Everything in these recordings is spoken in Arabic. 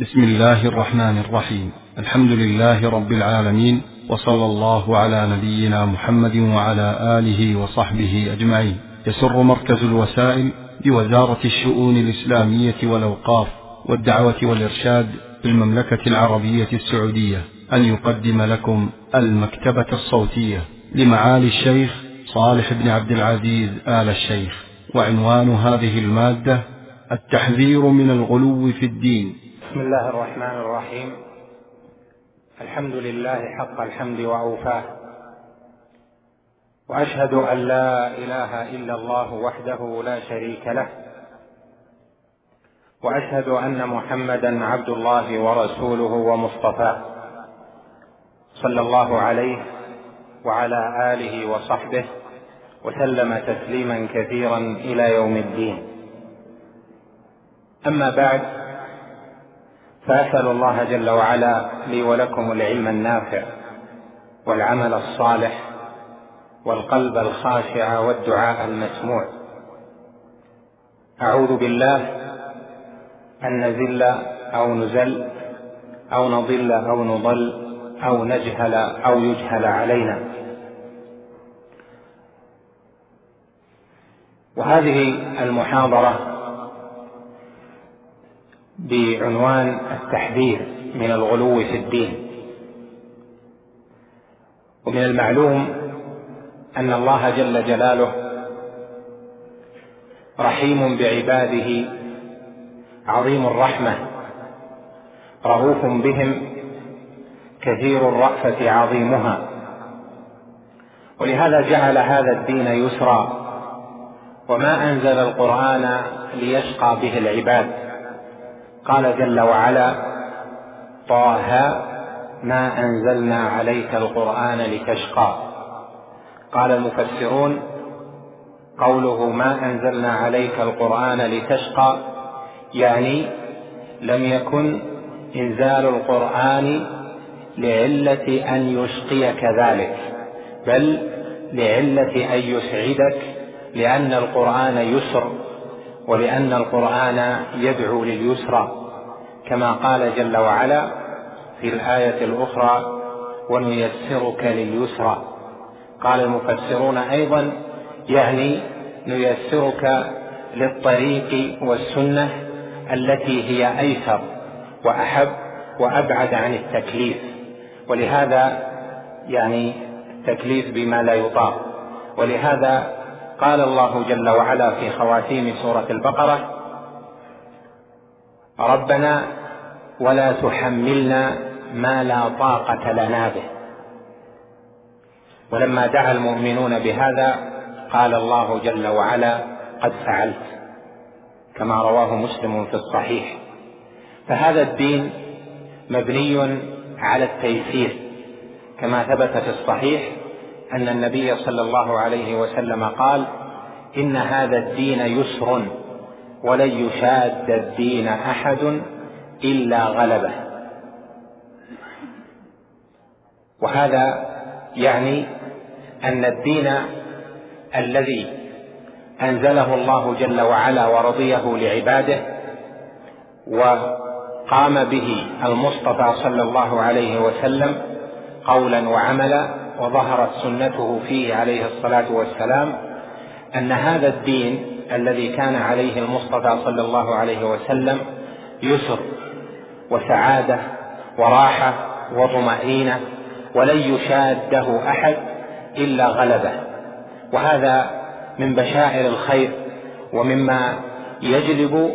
بسم الله الرحمن الرحيم. الحمد لله رب العالمين وصلى الله على نبينا محمد وعلى آله وصحبه أجمعين. يسر مركز الوسائل بوزارة الشؤون الإسلامية والأوقاف والدعوة والإرشاد بالمملكة العربية السعودية. أن يقدم لكم المكتبة الصوتية لمعالي الشيخ صالح بن عبد العزيز آل الشيخ. وعنوان هذه المادة التحذير من الغلو في الدين. بسم الله الرحمن الرحيم. الحمد لله حق الحمد وأوفاه. وأشهد أن لا إله إلا الله وحده لا شريك له. وأشهد أن محمدا عبد الله ورسوله ومصطفاه. صلى الله عليه وعلى آله وصحبه وسلم تسليما كثيرا إلى يوم الدين. أما بعد فأسأل الله جل وعلا لي ولكم العلم النافع والعمل الصالح والقلب الخاشع والدعاء المسموع. أعوذ بالله أن نزل أو نزل أو نضل أو نضل أو نجهل أو يجهل علينا. وهذه المحاضرة بعنوان التحذير من الغلو في الدين. ومن المعلوم أن الله جل جلاله رحيم بعباده عظيم الرحمة رؤوف بهم كثير الرأفة عظيمها. ولهذا جعل هذا الدين يسرا. وما أنزل القرآن ليشقى به العباد. قال جل وعلا طه ما أنزلنا عليك القرآن لتشقى. قال المفسرون قوله ما أنزلنا عليك القرآن لتشقى يعني لم يكن إنزال القرآن لعلة أن يشقيك ذلك بل لعلة أن يسعدك لأن القرآن يسر. ولأن القرآن يدعو لليسرى كما قال جل وعلا في الآية الأخرى ونيسرك لليسرى قال المفسرون أيضا يعني نيسرك للطريق والسنة التي هي أيسر وأحب وأبعد عن التكليف ولهذا يعني التكليف بما لا يطاق. ولهذا قال الله جل وعلا في خواتيم سورة البقرة ربنا ولا تحملنا ما لا طاقة لنا به. ولما دعا المؤمنون بهذا قال الله جل وعلا قد فعلت كما رواه مسلم في الصحيح. فهذا الدين مبني على التيسير كما ثبت في الصحيح أن النبي صلى الله عليه وسلم قال إن هذا الدين يسر ولن يشاد الدين أحد إلا غلبه. وهذا يعني أن الدين الذي أنزله الله جل وعلا ورضيه لعباده وقام به المصطفى صلى الله عليه وسلم قولا وعملا وظهرت سنته فيه عليه الصلاة والسلام أن هذا الدين الذي كان عليه المصطفى صلى الله عليه وسلم يسر وسعادة وراحة وطمأنينة ولن يشاده أحد إلا غلبه. وهذا من بشائر الخير ومما يجلب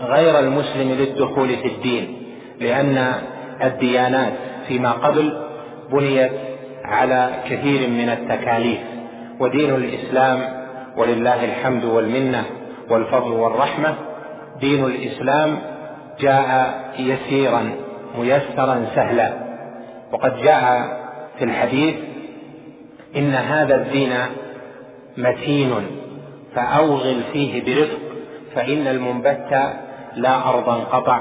غير المسلم للدخول في الدين لأن الديانات فيما قبل بنيت على كثير من التكاليف ودين الإسلام ولله الحمد والمنة والفضل والرحمة دين الإسلام جاء يسيرا ميسرا سهلا. وقد جاء في الحديث إن هذا الدين متين فأوغل فيه برفق فإن المنبت لا ارضا قطع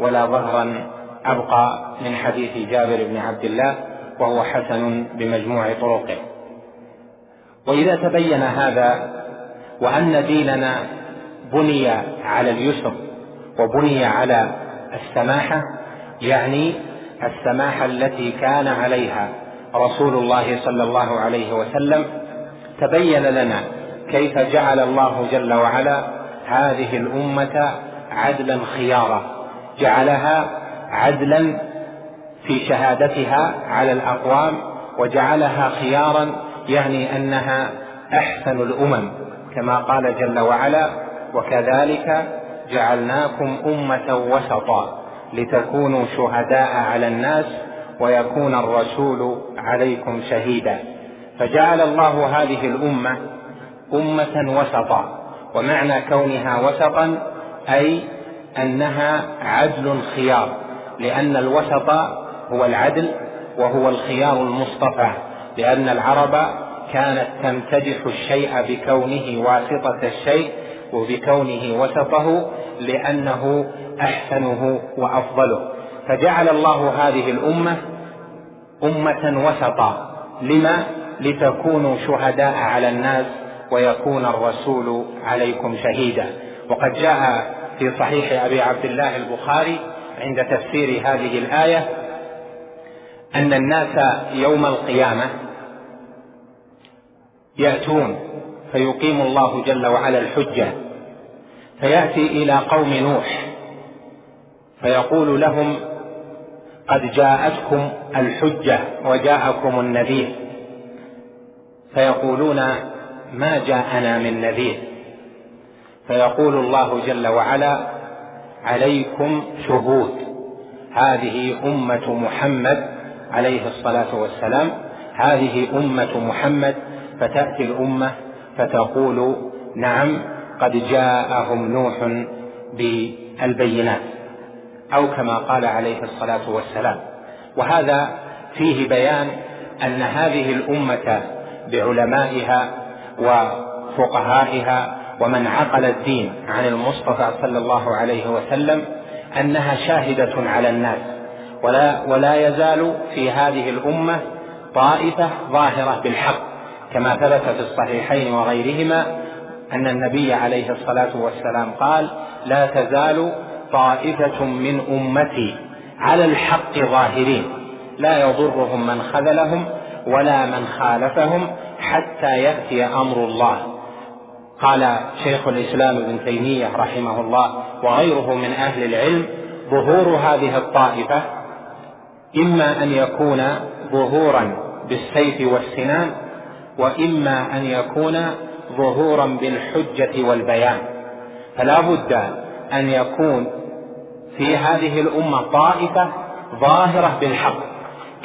ولا ظهرا أبقى من حديث جابر بن عبد الله. وهو حسن بمجموع طرقه. وإذا تبين هذا وأن ديننا بني على اليسر وبني على السماحة يعني السماحة التي كان عليها رسول الله صلى الله عليه وسلم تبين لنا كيف جعل الله جل وعلا هذه الأمة عدلا خيارا جعلها عدلا في شهادتها على الأقوام وجعلها خيارا يعني أنها أحسن الأمم كما قال جل وعلا وكذلك جعلناكم أمة وسطا لتكونوا شهداء على الناس ويكون الرسول عليكم شهيدا فجعل الله هذه الأمة أمة وسطا ومعنى كونها وسطا أي أنها عدل خيار لأن الوسط هو العدل وهو الخيار المصطفى لأن العرب كانت تمتدح الشيء بكونه واسطة الشيء وبكونه وسطه لأنه أحسنه وأفضله. فجعل الله هذه الأمة أمة وسطا. لما؟ لتكونوا شهداء على الناس ويكون الرسول عليكم شهيدا. وقد جاء في صحيح أبي عبد الله البخاري عند تفسير هذه الآية أن الناس يوم القيامة يأتون فيقيم الله جل وعلا الحجة فيأتي إلى قوم نوح فيقول لهم قد جاءتكم الحجة وجاءكم النذير فيقولون ما جاءنا من نذير؟ فيقول الله جل وعلا عليكم شهود هذه أمة محمد عليه الصلاة والسلام هذه أمة محمد فتأتي الأمة فتقول نعم قد جاءهم نوح بالبينات أو كما قال عليه الصلاة والسلام. وهذا فيه بيان أن هذه الأمة بعلمائها وفقهائها ومن عقل الدين عن المصطفى صلى الله عليه وسلم أنها شاهدة على الناس. ولا ولا يزال في هذه الأمة طائفة ظاهرة بالحق كما ثبت في الصحيحين وغيرهما أن النبي عليه الصلاة والسلام قال لا تزال طائفة من أمتي على الحق ظاهرين لا يضرهم من خذلهم ولا من خالفهم حتى يأتي أمر الله. قال شيخ الإسلام ابن تيمية رحمه الله وغيره من أهل العلم ظهور هذه الطائفة إما أن يكون ظهورا بالسيف والسنان وإما أن يكون ظهورا بالحجة والبيان. فلا بد أن يكون في هذه الأمة طائفة ظاهرة بالحق.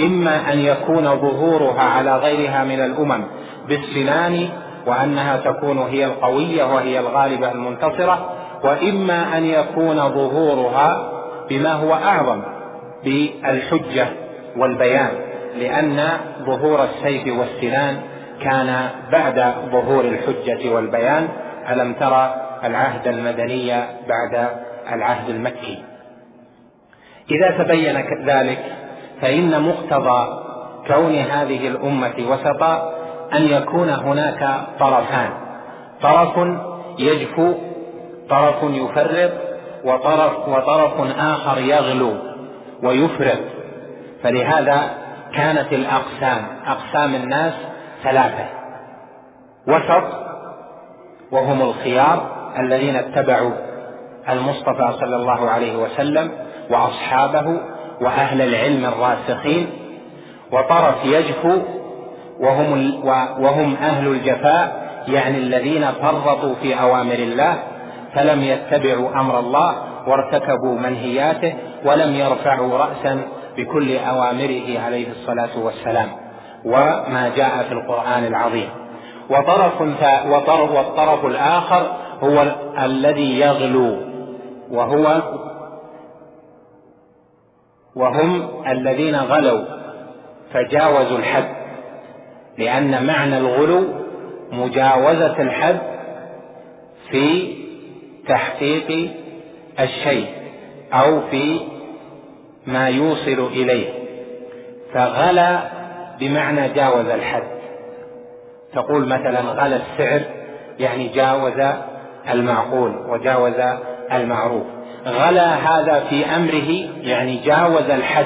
إما أن يكون ظهورها على غيرها من الأمم بالسنان وأنها تكون هي القوية وهي الغالبة المنتصرة وإما أن يكون ظهورها بما هو أعظم بالحجة والبيان لأن ظهور السيف والسنان كان بعد ظهور الحجة والبيان. ألم ترى العهد المدني بعد العهد المكي؟ إذا تبين ذلك فإن مقتضى كون هذه الأمة وسطا أن يكون هناك طرفان. طرف يجفو طرف يفرط وطرف وطرف آخر يغلو. ويفرط فلهذا كانت الأقسام أقسام الناس ثلاثة. وسط وهم الخيار الذين اتبعوا المصطفى صلى الله عليه وسلم وأصحابه وأهل العلم الراسخين. وطرف يجفو وهم وهم أهل الجفاء يعني الذين فرطوا في أوامر الله فلم يتبعوا أمر الله وارتكبوا منهياته ولم يرفعوا راسا بكل أوامره عليه الصلاة والسلام وما جاء في القرآن العظيم. وطرف وطرف والطرف الآخر هو الذي يغلو وهو وهم الذين غلوا فجاوزوا الحد لأن معنى الغلو مجاوزة الحد في تحقيق الشيء أو في ما يوصل إليه. فغلا بمعنى جاوز الحد. تقول مثلا غلا السعر يعني جاوز المعقول وجاوز المعروف. غلا هذا في أمره يعني جاوز الحد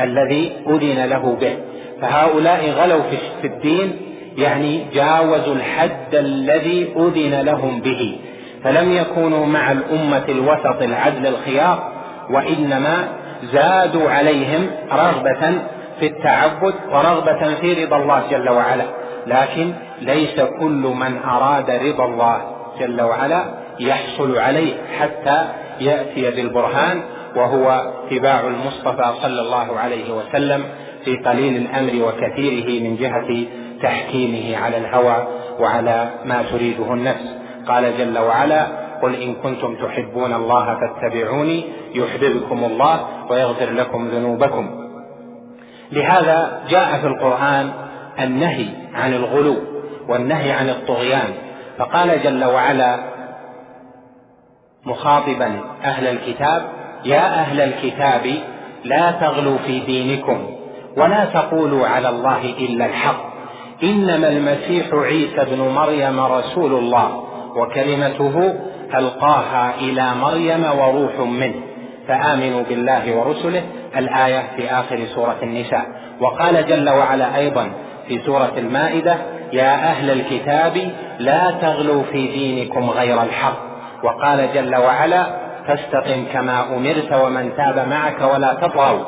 الذي أذن له به. فهؤلاء غلوا في الدين يعني جاوزوا الحد الذي أذن لهم به. فلم يكونوا مع الأمة الوسط العدل الخيار وإنما زادوا عليهم رغبة في التعبد ورغبة في رضا الله جل وعلا. لكن ليس كل من أراد رضا الله جل وعلا يحصل عليه حتى يأتي بالبرهان وهو اتباع المصطفى صلى الله عليه وسلم في قليل الأمر وكثيره من جهة تحكيمه على الهوى وعلى ما تريده النفس. قال جل وعلا قل إن كنتم تحبون الله فاتبعوني يحببكم الله ويغفر لكم ذنوبكم. لهذا جاء في القرآن النهي عن الغلو والنهي عن الطغيان فقال جل وعلا مخاطبا أهل الكتاب يا أهل الكتاب لا تغلوا في دينكم ولا تقولوا على الله إلا الحق إنما المسيح عيسى ابن مريم رسول الله وكلمته ألقاها إلى مريم وروح منه. فآمنوا بالله ورسله. الآية في آخر سورة النساء. وقال جل وعلا أيضا في سورة المائدة يا أهل الكتاب لا تغلوا في دينكم غير الحق. وقال جل وعلا فاستقم كما أمرت ومن تاب معك ولا تطغوا.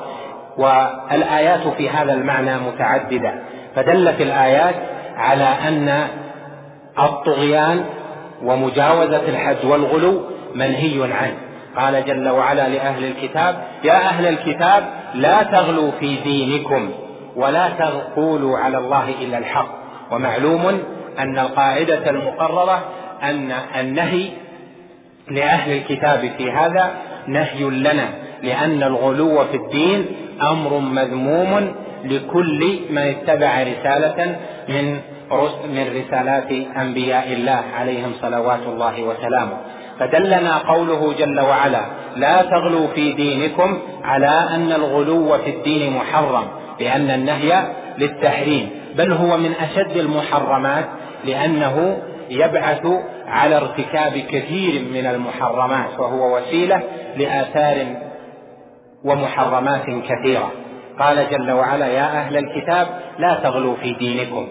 والآيات في هذا المعنى متعددة. فدلت الآيات على أن الطغيان ومجاوزة الحد والغلو منهي عنه. قال جل وعلا لأهل الكتاب يا أهل الكتاب لا تغلوا في دينكم ولا تقولوا على الله إلا الحق. ومعلوم أن القاعدة المقررة أن النهي لأهل الكتاب في هذا نهي لنا لأن الغلو في الدين أمر مذموم لكل من اتبع رسالة من من رسالات أنبياء الله عليهم صلوات الله وسلامه. فدلنا قوله جل وعلا لا تغلوا في دينكم على أن الغلو في الدين محرم لأن النهي للتحريم بل هو من أشد المحرمات لأنه يبعث على ارتكاب كثير من المحرمات وهو وسيلة لآثار ومحرمات كثيرة. قال جل وعلا يا أهل الكتاب لا تغلوا في دينكم.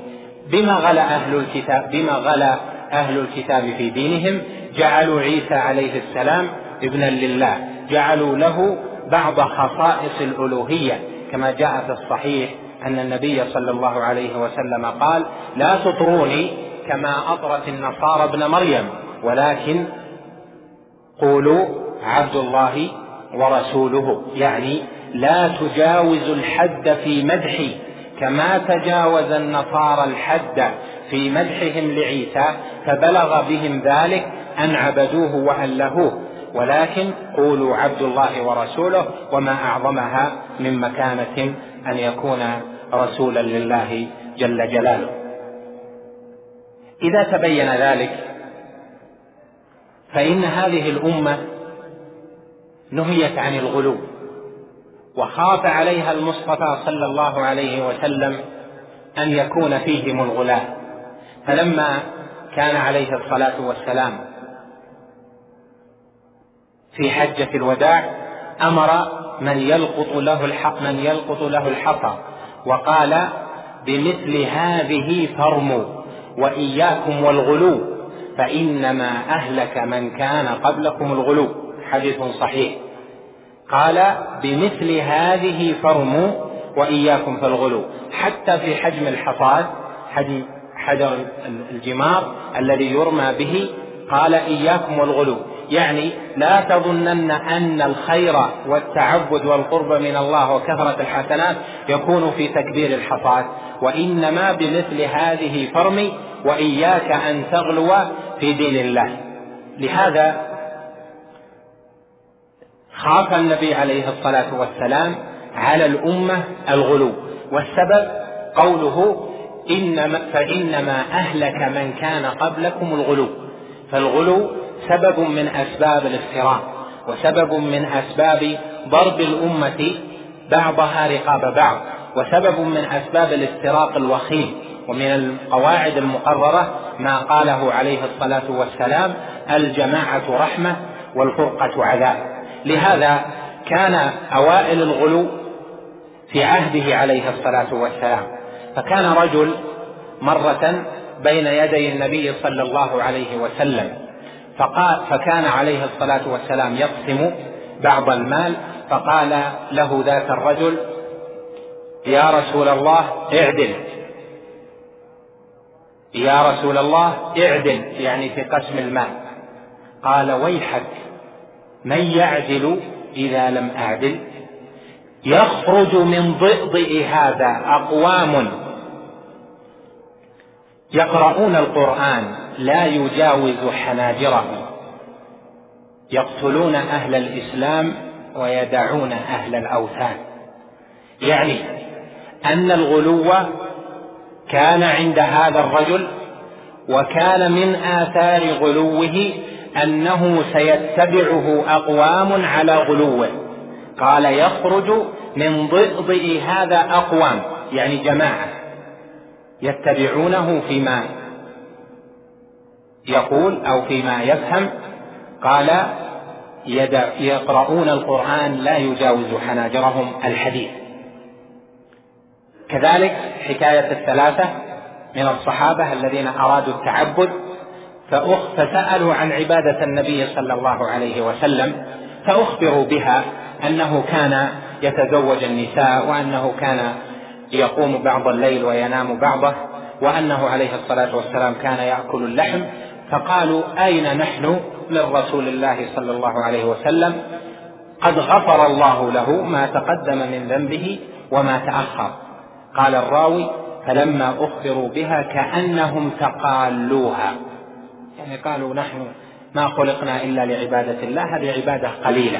بما غلا أهل الكتاب بما غلا أهل الكتاب في دينهم جعلوا عيسى عليه السلام ابنا لله. جعلوا له بعض خصائص الألوهية. كما جاء في الصحيح أن النبي صلى الله عليه وسلم قال لا تطروني كما أطرت النصارى ابن مريم ولكن قولوا عبد الله ورسوله. يعني لا تجاوز الحد في مدحي. كما تجاوز النصارى الحد في مدحهم لعيسى فبلغ بهم ذلك أن عبدوه وألهوه. ولكن قولوا عبد الله ورسوله وما أعظمها من مكانة أن يكون رسولا لله جل جلاله. إذا تبين ذلك فإن هذه الأمة نهيت عن الغلو. وخاف عليها المصطفى صلى الله عليه وسلم أن يكون فيهم الغلاة فلما كان عليه الصلاة والسلام في حجة الوداع أمر من يلقط له الحق من يلقط له الحصى وقال بمثل هذه فارموا وإياكم والغلو فإنما أهلك من كان قبلكم الغلو. حديث صحيح. قال بمثل هذه فرموا وإياكم في الغلو حتى في حجم الحصاد حجم حجر الجمار الذي يرمى به قال إياكم والغلو. يعني لا تظنن أن الخير والتعبد والقرب من الله وكثرة الحسنات يكون في تكبير الحصاد. وإنما بمثل هذه فرمي وإياك أن تغلو في دين الله. لهذا خاف النبي عليه الصلاة والسلام على الأمة الغلو. والسبب قوله إنما فإنما أهلك من كان قبلكم الغلو. فالغلو سبب من أسباب الافتراء وسبب من أسباب ضرب الأمة بعضها رقاب بعض وسبب من أسباب الافتراق الوخيم. ومن القواعد المقررة ما قاله عليه الصلاة والسلام الجماعة رحمة والفرقة عذاب. لهذا كان أوائل الغلو في عهده عليه الصلاة والسلام. فكان رجل مرة بين يدي النبي صلى الله عليه وسلم فقال فكان عليه الصلاة والسلام يقسم بعض المال فقال له ذات الرجل يا رسول الله اعدل. يا رسول الله اعدل يعني في قسم المال. قال ويحك. من يعدل إذا لم أعدل؟ يخرج من ضئضئ هذا أقوام. يقرؤون القرآن لا يجاوز حناجرهم. يقتلون أهل الإسلام ويدعون أهل الأوثان. يعني أن الغلو كان عند هذا الرجل وكان من آثار غلوه أنه سيتبعه أقوام على غلوه. قال يخرج من ضئضئ هذا أقوام يعني جماعة يتبعونه فيما يقول أو فيما يفهم. قال يقرؤون القرآن لا يجاوز حناجرهم الحديث. كذلك حكاية الثلاثة من الصحابة الذين أرادوا التعبد فسألوا عن عبادة النبي صلى الله عليه وسلم فأخبروا بها أنه كان يتزوج النساء وأنه كان يقوم بعض الليل وينام بعضه وأنه عليه الصلاة والسلام كان يأكل اللحم. فقالوا أين نحن من رسول الله صلى الله عليه وسلم؟ قد غفر الله له ما تقدم من ذنبه وما تأخر. قال الراوي فلما أخبروا بها كأنهم تقالوها. يعني قالوا نحن ما خلقنا إلا لعبادة الله هذه عبادة قليلة.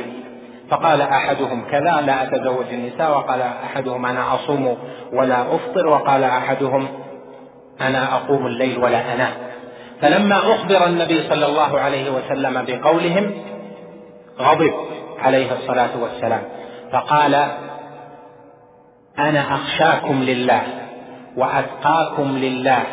فقال أحدهم كذا لا أتزوج النساء. وقال أحدهم أنا أصوم ولا أفطر. وقال أحدهم أنا أقوم الليل ولا أنام. فلما أخبر النبي صلى الله عليه وسلم بقولهم غضب عليه الصلاة والسلام. فقال أنا أخشاكم لله وأتقاكم لله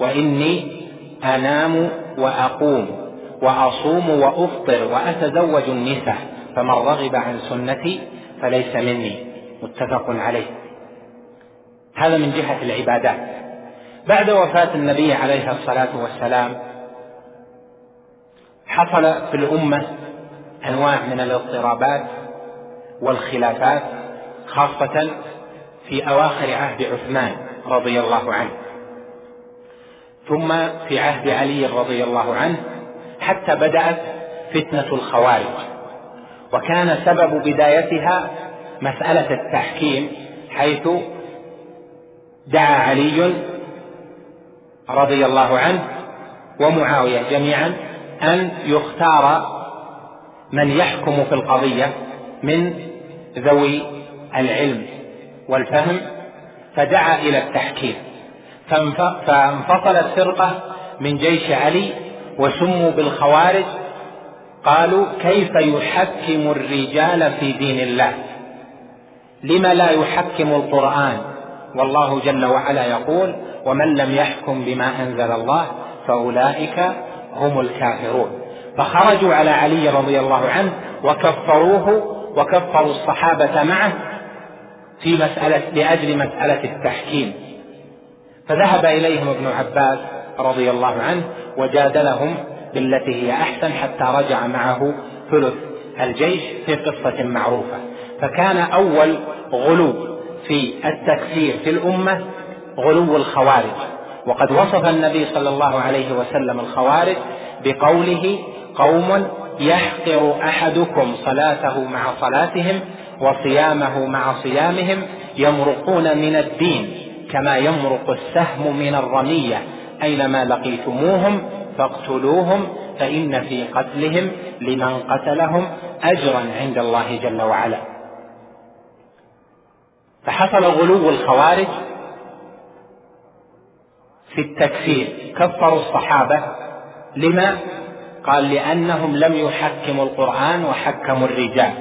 وإني أنام وأقوم وأصوم وأفطر وأتزوج النساء فمن رغب عن سنتي فليس مني. متفق عليه. هذا من جهة العبادات. بعد وفاة النبي عليه الصلاة والسلام حصل في الأمة أنواع من الاضطرابات والخلافات خاصة في أواخر عهد عثمان رضي الله عنه. ثم في عهد علي رضي الله عنه حتى بدأت فتنة الخوارج. وكان سبب بدايتها مسألة التحكيم حيث دعا علي رضي الله عنه ومعاوية جميعا أن يختار من يحكم في القضية من ذوي العلم والفهم فدعا إلى التحكيم. فانفصلت فرقة من جيش علي وسموا بالخوارج قالوا كيف يحكم الرجال في دين الله؟ لم لا يحكم القرآن؟ والله جل وعلا يقول ومن لم يحكم بما أنزل الله فأولئك هم الكافرون. فخرجوا على علي رضي الله عنه وكفروه وكفروا الصحابة معه في مسألة لأجل مسألة التحكيم. فذهب إليهم ابن عباس رضي الله عنه وجادلهم بالتي هي أحسن حتى رجع معه ثلث الجيش في قصة معروفة. فكان أول غلو في التكفير في الأمة غلو الخوارج. وقد وصف النبي صلى الله عليه وسلم الخوارج بقوله قوم يحقر أحدكم صلاته مع صلاتهم وصيامه مع صيامهم يمرقون من الدين. كما يمرق السهم من الرمية. أينما لقيتموهم فاقتلوهم فإن في قتلهم لمن قتلهم أجرا عند الله جل وعلا. فحصل غلو الخوارج في التكفير. كفروا الصحابة. لما؟ قال لأنهم لم يحكموا القرآن وحكموا الرجال.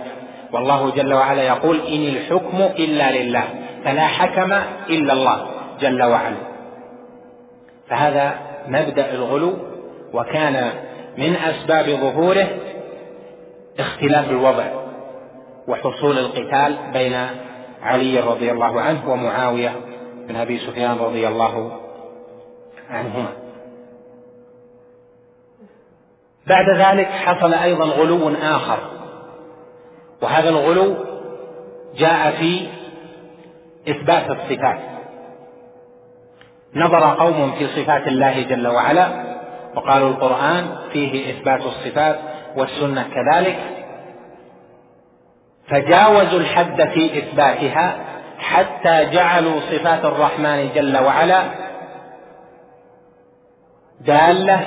والله جل وعلا يقول إن الحكم إلا لله. فلا حكم إلا الله جل وعلا. فهذا مبدأ الغلو وكان من أسباب ظهوره اختلاف الوضع وحصول القتال بين علي رضي الله عنه ومعاوية بن أبي سفيان رضي الله عنهما. بعد ذلك حصل أيضا غلو آخر وهذا الغلو جاء في إثبات الصفات. نظر قوم في صفات الله جل وعلا وقالوا القرآن فيه إثبات الصفات والسنة كذلك. فجاوزوا الحد في إثباتها حتى جعلوا صفات الرحمن جل وعلا دالة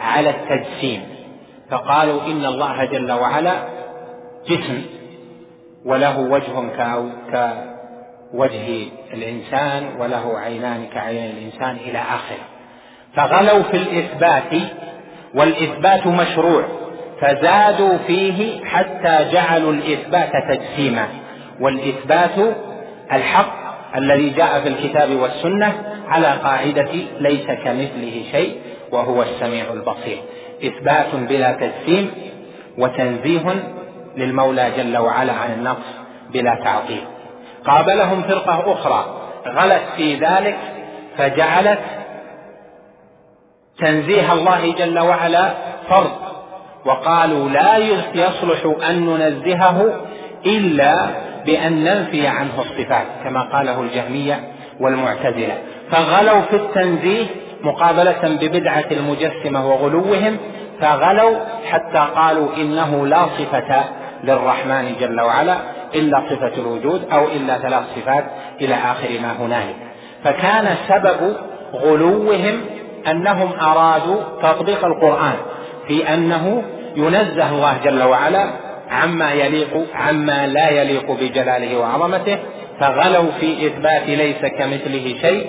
على التجسيم. فقالوا إن الله جل وعلا جسم وله وجه كوجه الإنسان وله عينان كعين الإنسان إلى آخره فغلوا في الإثبات والإثبات مشروع فزادوا فيه حتى جعلوا الإثبات تجسيما. والإثبات الحق الذي جاء في الكتاب والسنة على قاعدة ليس كمثله شيء وهو السميع البصير. إثبات بلا تجسيم وتنزيه للمولى جل وعلا عن النقص بلا تعطيل. قابلهم فرقة أخرى. غلت في ذلك فجعلت تنزيه الله جل وعلا فرض. وقالوا لا يصلح أن ننزهه إلا بأن ننفي عنه الصفات كما قاله الجهمية والمعتزلة. فغلوا في التنزيه مقابلة ببدعة المجسمة وغلوهم فغلوا حتى قالوا إنه لا صفة للرحمن جل وعلا. إلا صفة الوجود أو إلا ثلاث صفات إلى آخر ما هنالك. فكان سبب غلوهم أنهم أرادوا تطبيق القرآن في أنه ينزه الله جل وعلا عما يليق عما لا يليق بجلاله وعظمته فغلوا في إثبات ليس كمثله شيء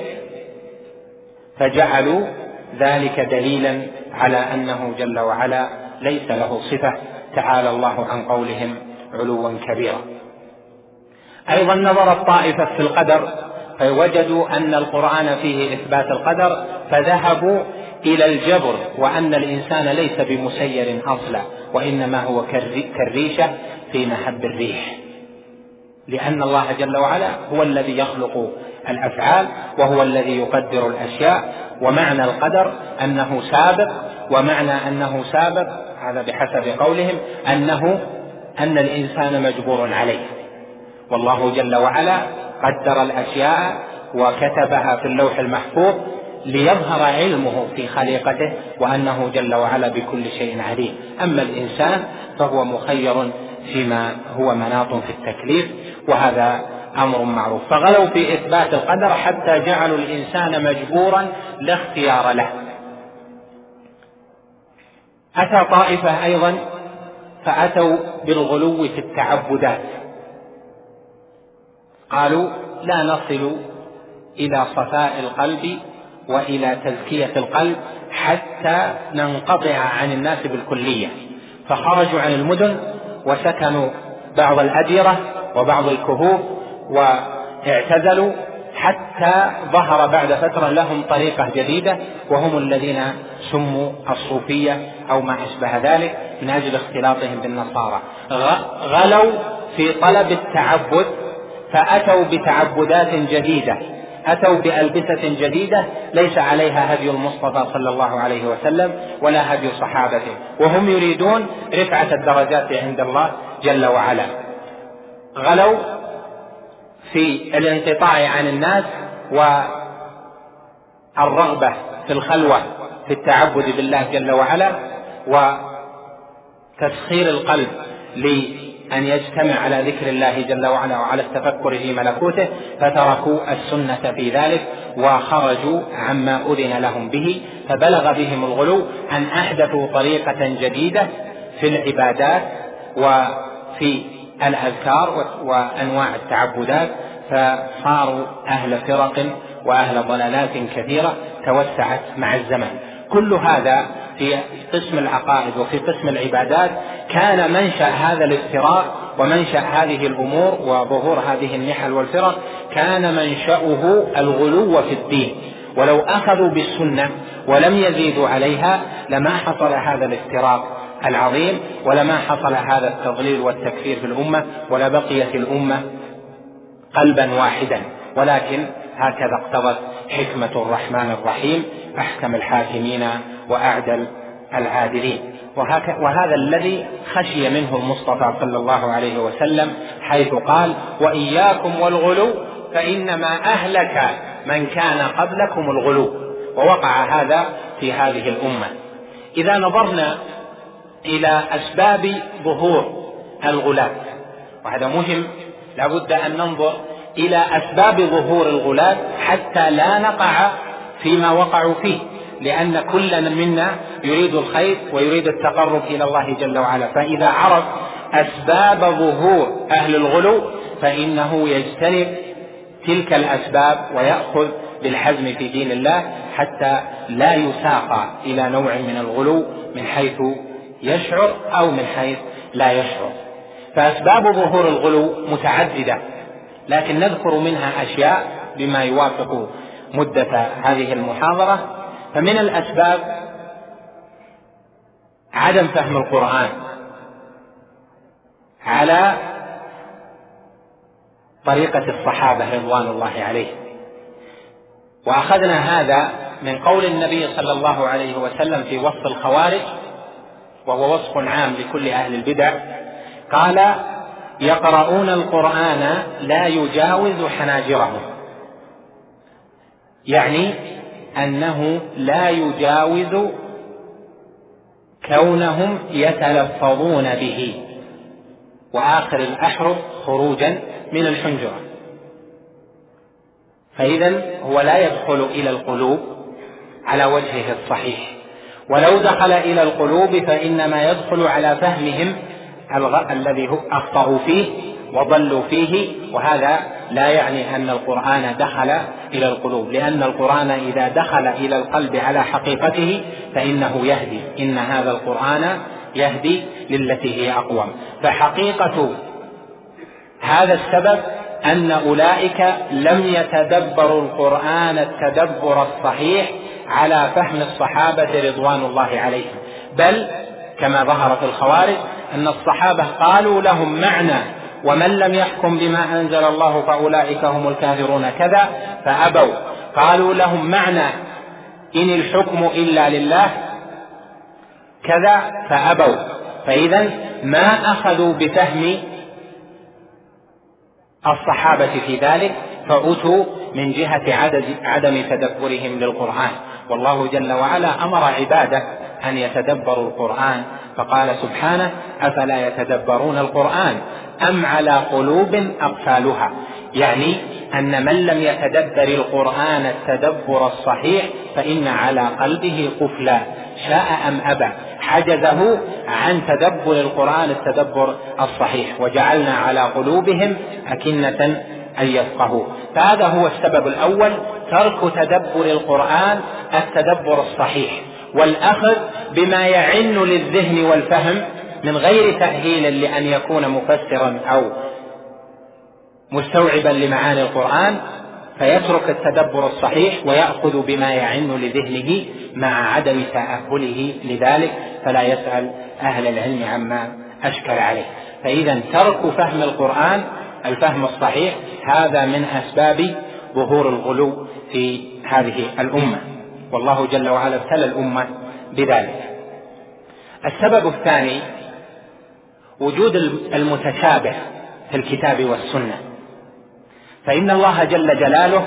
فجعلوا ذلك دليلا على أنه جل وعلا ليس له صفة تعالى الله عن قولهم علوا كبيرا. أيضا نظرت طائفة في القدر فوجدوا أن القرآن فيه إثبات القدر فذهبوا إلى الجبر وأن الإنسان ليس بمسير أصلا وإنما هو كالريشة في محب الريح. لأن الله جل وعلا هو الذي يخلق الأفعال وهو الذي يقدر الأشياء ومعنى القدر أنه سابق ومعنى أنه سابق هذا بحسب قولهم أنه أن الإنسان مجبور عليه. والله جل وعلا قدر الأشياء وكتبها في اللوح المحفوظ ليظهر علمه في خليقته وأنه جل وعلا بكل شيء عليم. أما الإنسان فهو مخير فيما هو مناط في التكليف وهذا أمر معروف. فغلوا في إثبات القدر حتى جعلوا الإنسان مجبورا لا اختيار له. أتى طائفة أيضا فأتوا بالغلو في التعبدات. قالوا لا نصل إلى صفاء القلب وإلى تزكية القلب حتى ننقطع عن الناس بالكلية. فخرجوا عن المدن وسكنوا بعض الأديرة وبعض الكهوف واعتزلوا حتى ظهر بعد فترة لهم طريقة جديدة وهم الذين سموا الصوفية أو ما أشبه ذلك من أجل اختلاطهم بالنصارى. غلوا في طلب التعبد فأتوا بتعبدات جديدة أتوا بألبسة جديدة ليس عليها هدي المصطفى صلى الله عليه وسلم ولا هدي صحابته وهم يريدون رفعة الدرجات عند الله جل وعلا. غلوا في الانقطاع عن الناس والرغبة في الخلوة في التعبد بالله جل وعلا وتسخير القلب لأن يجتمع على ذكر الله جل وعلا وعلى التفكر في ملكوته فتركوا السنة في ذلك وخرجوا عما أذن لهم به فبلغ بهم الغلو أن أحدثوا طريقة جديدة في العبادات وفي الأذكار وأنواع التعبدات فصاروا أهل فرق وأهل ضلالات كثيرة توسعت مع الزمن. كل هذا في قسم العقائد وفي قسم العبادات كان منشأ هذا الافتراق ومنشأ هذه الأمور وظهور هذه النحل والفرق كان منشأه الغلو في الدين. ولو أخذوا بالسنة ولم يزيدوا عليها لما حصل هذا الافتراق العظيم ولما حصل هذا التضليل والتكفير في الأمة ولا بقيت الأمة قلبا واحدا. ولكن هكذا اقتضت حكمة الرحمن الرحيم أحكم الحاكمين وأعدل العادلين. وهذا الذي خشي منه المصطفى صلى الله عليه وسلم حيث قال وإياكم والغلو فإنما أهلك من كان قبلكم الغلو. ووقع هذا في هذه الأمة. إذا نظرنا إلى أسباب ظهور الغلاة وهذا مهم لابد أن ننظر إلى أسباب ظهور الغلاة حتى لا نقع فيما وقعوا فيه. لأن كل منا يريد الخير ويريد التقرب إلى الله جل وعلا. فإذا عرف أسباب ظهور أهل الغلو فإنه يجتنب تلك الأسباب ويأخذ بالحزم في دين الله حتى لا يساق إلى نوع من الغلو من حيث يشعر أو من حيث لا يشعر. فأسباب ظهور الغلو متعددة لكن نذكر منها أشياء بما يوافق مدة هذه المحاضرة. فمن الأسباب عدم فهم القرآن على طريقة الصحابة رضوان الله عليهم. وأخذنا هذا من قول النبي صلى الله عليه وسلم في وصف الخوارج وهو وصف عام لكل أهل البدع. قال يقرؤون القرآن لا يجاوز حناجرهم. يعني أنه لا يجاوز كونهم يتلفظون به. وآخر الأحرف خروجا من الحنجرة. فإذا هو لا يدخل إلى القلوب على وجهه الصحيح. ولو دخل إلى القلوب فإنما يدخل على فهمهم الذي أخطأوا فيه وضلوا فيه وهذا لا يعني أن القرآن دخل إلى القلوب لأن القرآن إذا دخل إلى القلب على حقيقته فإنه يهدي إن هذا القرآن يهدي للتي هي أقوم. فحقيقة هذا السبب أن أولئك لم يتدبروا القرآن التدبر الصحيح على فهم الصحابة رضوان الله عليهم. بل كما ظهر في الخوارج أن الصحابة قالوا لهم معنى ومن لم يحكم بما أنزل الله فأولئك هم الكافرون. كذا فأبوا. قالوا لهم معنى إن الحكم إلا لله. كذا فأبوا. فإذا ما أخذوا بفهم الصحابة في ذلك فأتوا من جهة عدم تدبرهم للقرآن. والله جل وعلا أمر عباده أن يتدبروا القرآن فقال سبحانه أفلا يتدبرون القرآن؟ أم على قلوب أقفالها؟ يعني أن من لم يتدبر القرآن التدبر الصحيح فإن على قلبه قفلا. شاء أم أبى؟ حجزه عن تدبر القرآن التدبر الصحيح وجعلنا على قلوبهم أكنة أن يفقهوا فهذا هو السبب الأول ترك تدبر القرآن التدبر الصحيح. والأخذ بما يعن للذهن والفهم من غير تأهيل لأن يكون مفسرا أو مستوعبا لمعاني القرآن فيترك التدبر الصحيح ويأخذ بما يعن لذهنه مع عدم تأهله لذلك فلا يسأل أهل العلم عما أشكل عليه. فإذا ترك فهم القرآن الفهم الصحيح هذا من أسباب ظهور الغلو في هذه الأمة. والله جل وعلا ابتلى الأمة بذلك. السبب الثاني وجود المتشابه في الكتاب والسنة. فإن الله جل جلاله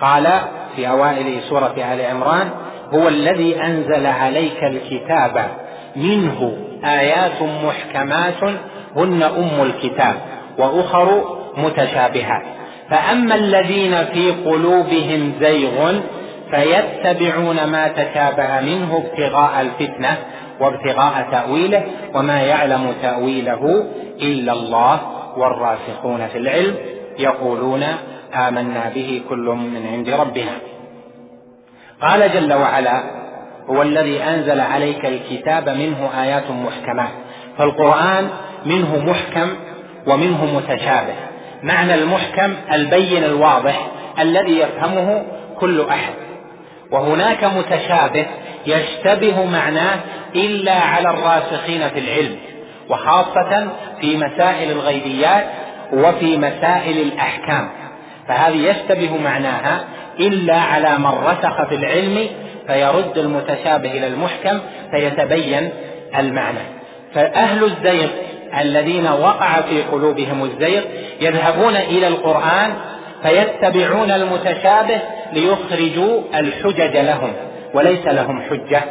قال في أوائل سورة آل عمران هو الذي أنزل عليك الكتاب منه آيات محكمات هن أم الكتاب وأخر متشابهات. فأما الذين في قلوبهم زيغ فيتبعون ما تشابه منه ابتغاء الفتنة وابتغاء تأويله وما يعلم تأويله إلا الله والراسخون في العلم يقولون آمنا به كل من عند ربنا. قال جل وعلا هو الذي أنزل عليك الكتاب منه آيات محكمات فالقرآن منه محكم ومنه متشابه. معنى المحكم البين الواضح الذي يفهمه كل أحد. وهناك متشابه يشتبه معناه إلا على الراسخين في العلم وخاصة في مسائل الغيبيات وفي مسائل الأحكام. فهذه يشتبه معناها إلا على من رسخ في العلم فيرد المتشابه إلى المحكم فيتبين المعنى. فأهل الزيغ الذين وقع في قلوبهم الزيغ يذهبون إلى القرآن فيتبعون المتشابه ليخرجوا الحجج لهم وليس لهم حجة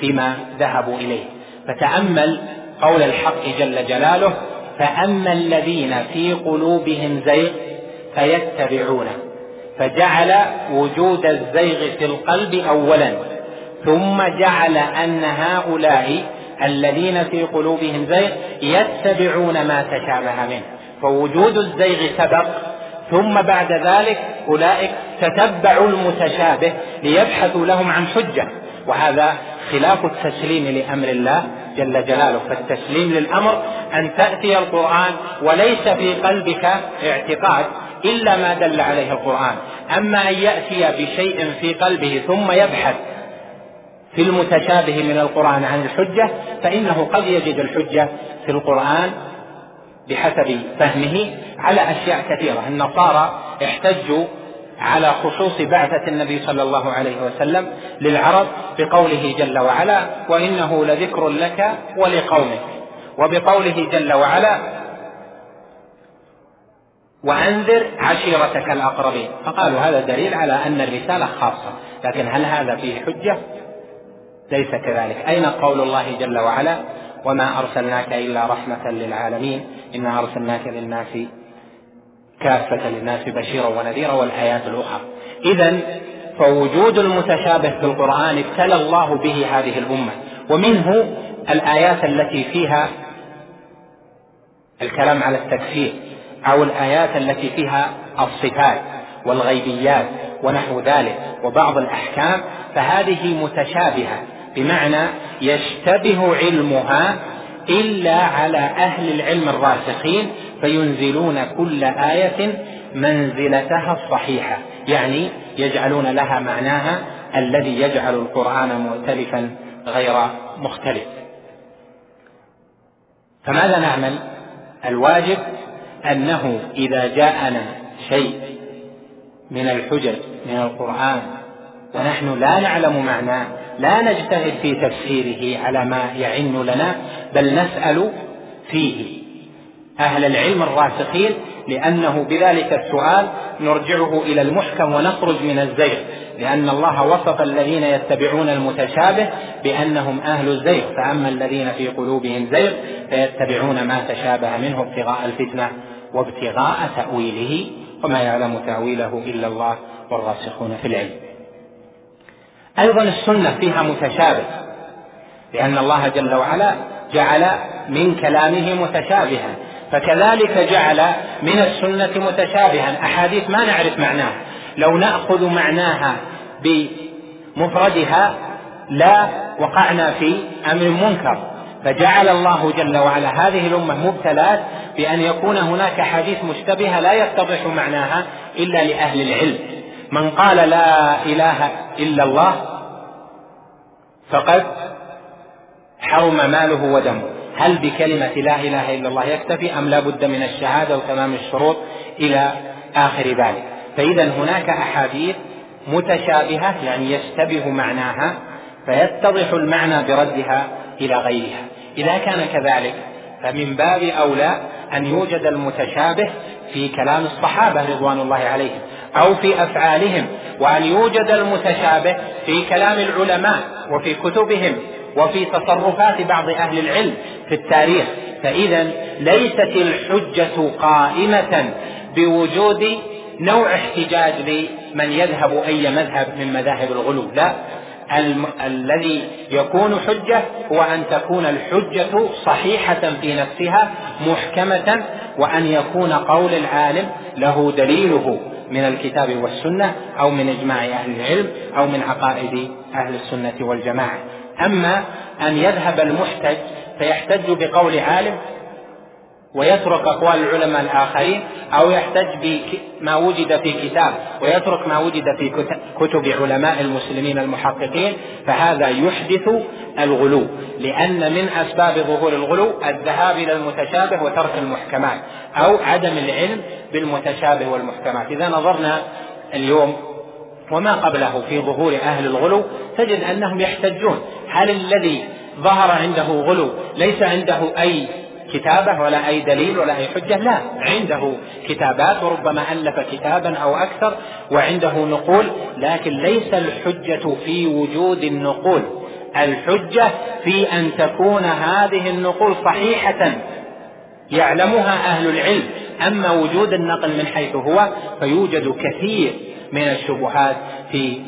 فيما ذهبوا إليه. فتأمل قول الحق جل جلاله فأما الذين في قلوبهم زيغ فيتبعون. فجعل وجود الزيغ في القلب أولا ثم جعل أن هؤلاء الذين في قلوبهم زيغ يتبعون ما تشابه منه. فوجود الزيغ سبق ثم بعد ذلك أولئك تتبعوا المتشابه ليبحثوا لهم عن حجة. وهذا خلاف التسليم لأمر الله جل جلاله. فالتسليم للأمر أن تأتي القرآن وليس في قلبك اعتقاد إلا ما دل عليه القرآن. أما أن يأتي بشيء في قلبه ثم يبحث في المتشابه من القرآن عن الحجة فإنه قد يجد الحجة في القرآن بحسب فهمه على أشياء كثيرة. النصارى احتجوا على خصوص بعثة النبي صلى الله عليه وسلم للعرب بقوله جل وعلا وإنه لذكر لك ولقومك. وبقوله جل وعلا وأنذر عشيرتك الأقربين. فقالوا هذا دليل على أن الرسالة خاصة. لكن هل هذا فيه حجة؟ ليس كذلك. أين قول الله جل وعلا؟ وما أرسلناك إلا رحمة للعالمين إنا أرسلناك للناس كافة للناس بشيرا ونذيرا والآيات الأخرى. إذا فوجود المتشابه في القرآن ابتلى الله به هذه الأمة ومنه الآيات التي فيها الكلام على التكفير أو الآيات التي فيها الصفات والغيبيات ونحو ذلك وبعض الأحكام فهذه متشابهة. بمعنى يشتبه علمها إلا على أهل العلم الراسخين فينزلون كل آية منزلتها الصحيحة. يعني يجعلون لها معناها الذي يجعل القرآن مؤتلفا غير مختلف. فماذا نعمل؟ الواجب أنه إذا جاءنا شيء من الحجج من القرآن ونحن لا نعلم معناه لا نجتهد في تفسيره على ما يعن لنا بل نسأل فيه. أهل العلم الراسخين لأنه بذلك السؤال نرجعه إلى المحكم ونخرج من الزيغ لأن الله وصف الذين يتبعون المتشابه بأنهم أهل الزيغ فأما الذين في قلوبهم زيغ فيتبعون ما تشابه منه ابتغاء الفتنة وابتغاء تأويله وما يعلم تأويله إلا الله والراسخون في العلم. أيضا السنة فيها متشابه لأن الله جل وعلا جعل من كلامه متشابها فكذلك جعل من السنة متشابها. أحاديث ما نعرف معناها. لو نأخذ معناها بمفردها لا وقعنا في أمر منكر. فجعل الله جل وعلا هذه الأمة مبتلات بأن يكون هناك حديث مشتبهة لا يتضح معناها إلا لأهل العلم. من قال لا إله إلا الله فقد حرم ماله ودمه. هل بكلمة لا إله إلا الله يكتفي أم لا بد من الشهادة وتمام الشروط إلى آخر ذلك؟ فإذا هناك أحاديث متشابهة يعني يشتبه معناها فيتضح المعنى بردها إلى غيرها. إذا كان كذلك فمن باب أولى أن يوجد المتشابه في كلام الصحابة رضوان الله عليهم. أو في أفعالهم وأن يوجد المتشابه في كلام العلماء وفي كتبهم وفي تصرفات بعض أهل العلم في التاريخ. فإذا ليست الحجة قائمة بوجود نوع احتجاج لمن يذهب أي مذهب من مذاهب الغلو لا. الم... الذي يكون حجة هو أن تكون الحجة صحيحة في نفسها محكمة وأن يكون قول العالم له دليله. من الكتاب والسنة أو من إجماع أهل العلم أو من عقائد أهل السنة والجماعة. أما أن يذهب المحتج فيحتج بقول عالم ويترك أقوال العلماء الآخرين أو يحتج بما وجد في كتاب ويترك ما وجد في كتب علماء المسلمين المحققين فهذا يحدث الغلو. لأن من أسباب ظهور الغلو الذهاب إلى المتشابه وترك المحكمات أو عدم العلم بالمتشابه والمحكمات. إذا نظرنا اليوم وما قبله في ظهور أهل الغلو تجد أنهم يحتجون. هل الذي ظهر عنده غلو ليس عنده أي كتابة ولا أي دليل ولا أي حجة لا. عنده كتابات وربما ألف كتابا أو أكثر وعنده نقول لكن ليس الحجة في وجود النقول. الحجة في أن تكون هذه النقول صحيحة يعلمها أهل العلم. أما وجود النقل من حيث هو فيوجد كثير من الشبهات في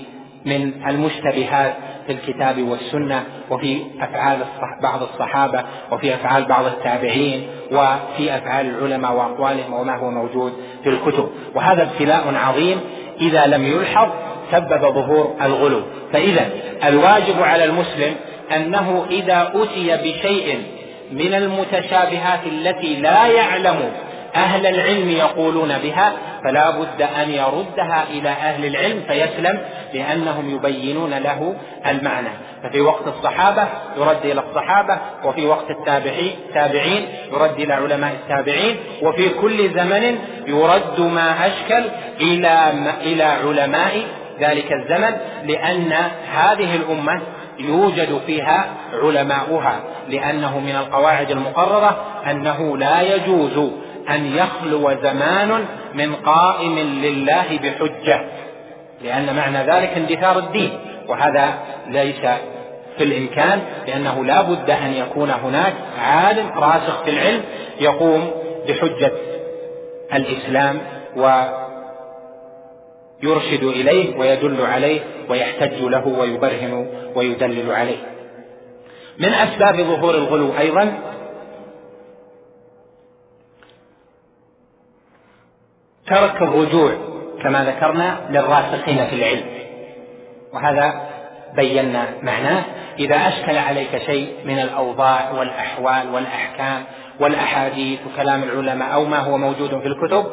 من المشتبهات في الكتاب والسنة وفي أفعال بعض الصحابة وفي أفعال بعض التابعين وفي أفعال العلماء وأقوالهم وما هو موجود في الكتب. وهذا ابتلاء عظيم إذا لم يلحظ سبب ظهور الغلو. فإذا الواجب على المسلم أنه إذا أتي بشيء من المتشابهات التي لا يعلم أهل العلم يقولون بها فلا بد أن يردها إلى أهل العلم فيسلم لأنهم يبينون له المعنى. ففي وقت الصحابة يرد إلى الصحابة وفي وقت التابعين يرد إلى علماء التابعين وفي كل زمن يرد ما أشكل إلى إلى علماء ذلك الزمن لأن هذه الأمة يوجد فيها علماؤها لأنه من القواعد المقررة أنه لا يجوز أن يخلو زمان من قائم لله بحجة لأن معنى ذلك اندثار الدين وهذا ليس في الإمكان لأنه لا بد أن يكون هناك عالم راسخ في العلم يقوم بحجة الإسلام ويرشد إليه ويدل عليه ويحتج له ويبرهن ويدلل عليه. من أسباب ظهور الغلو أيضا ترك الرجوع كما ذكرنا للراسخين في العلم. وهذا بينا معناه إذا أشكل عليك شيء من الأوضاع والأحوال والأحكام والأحاديث وكلام العلماء أو ما هو موجود في الكتب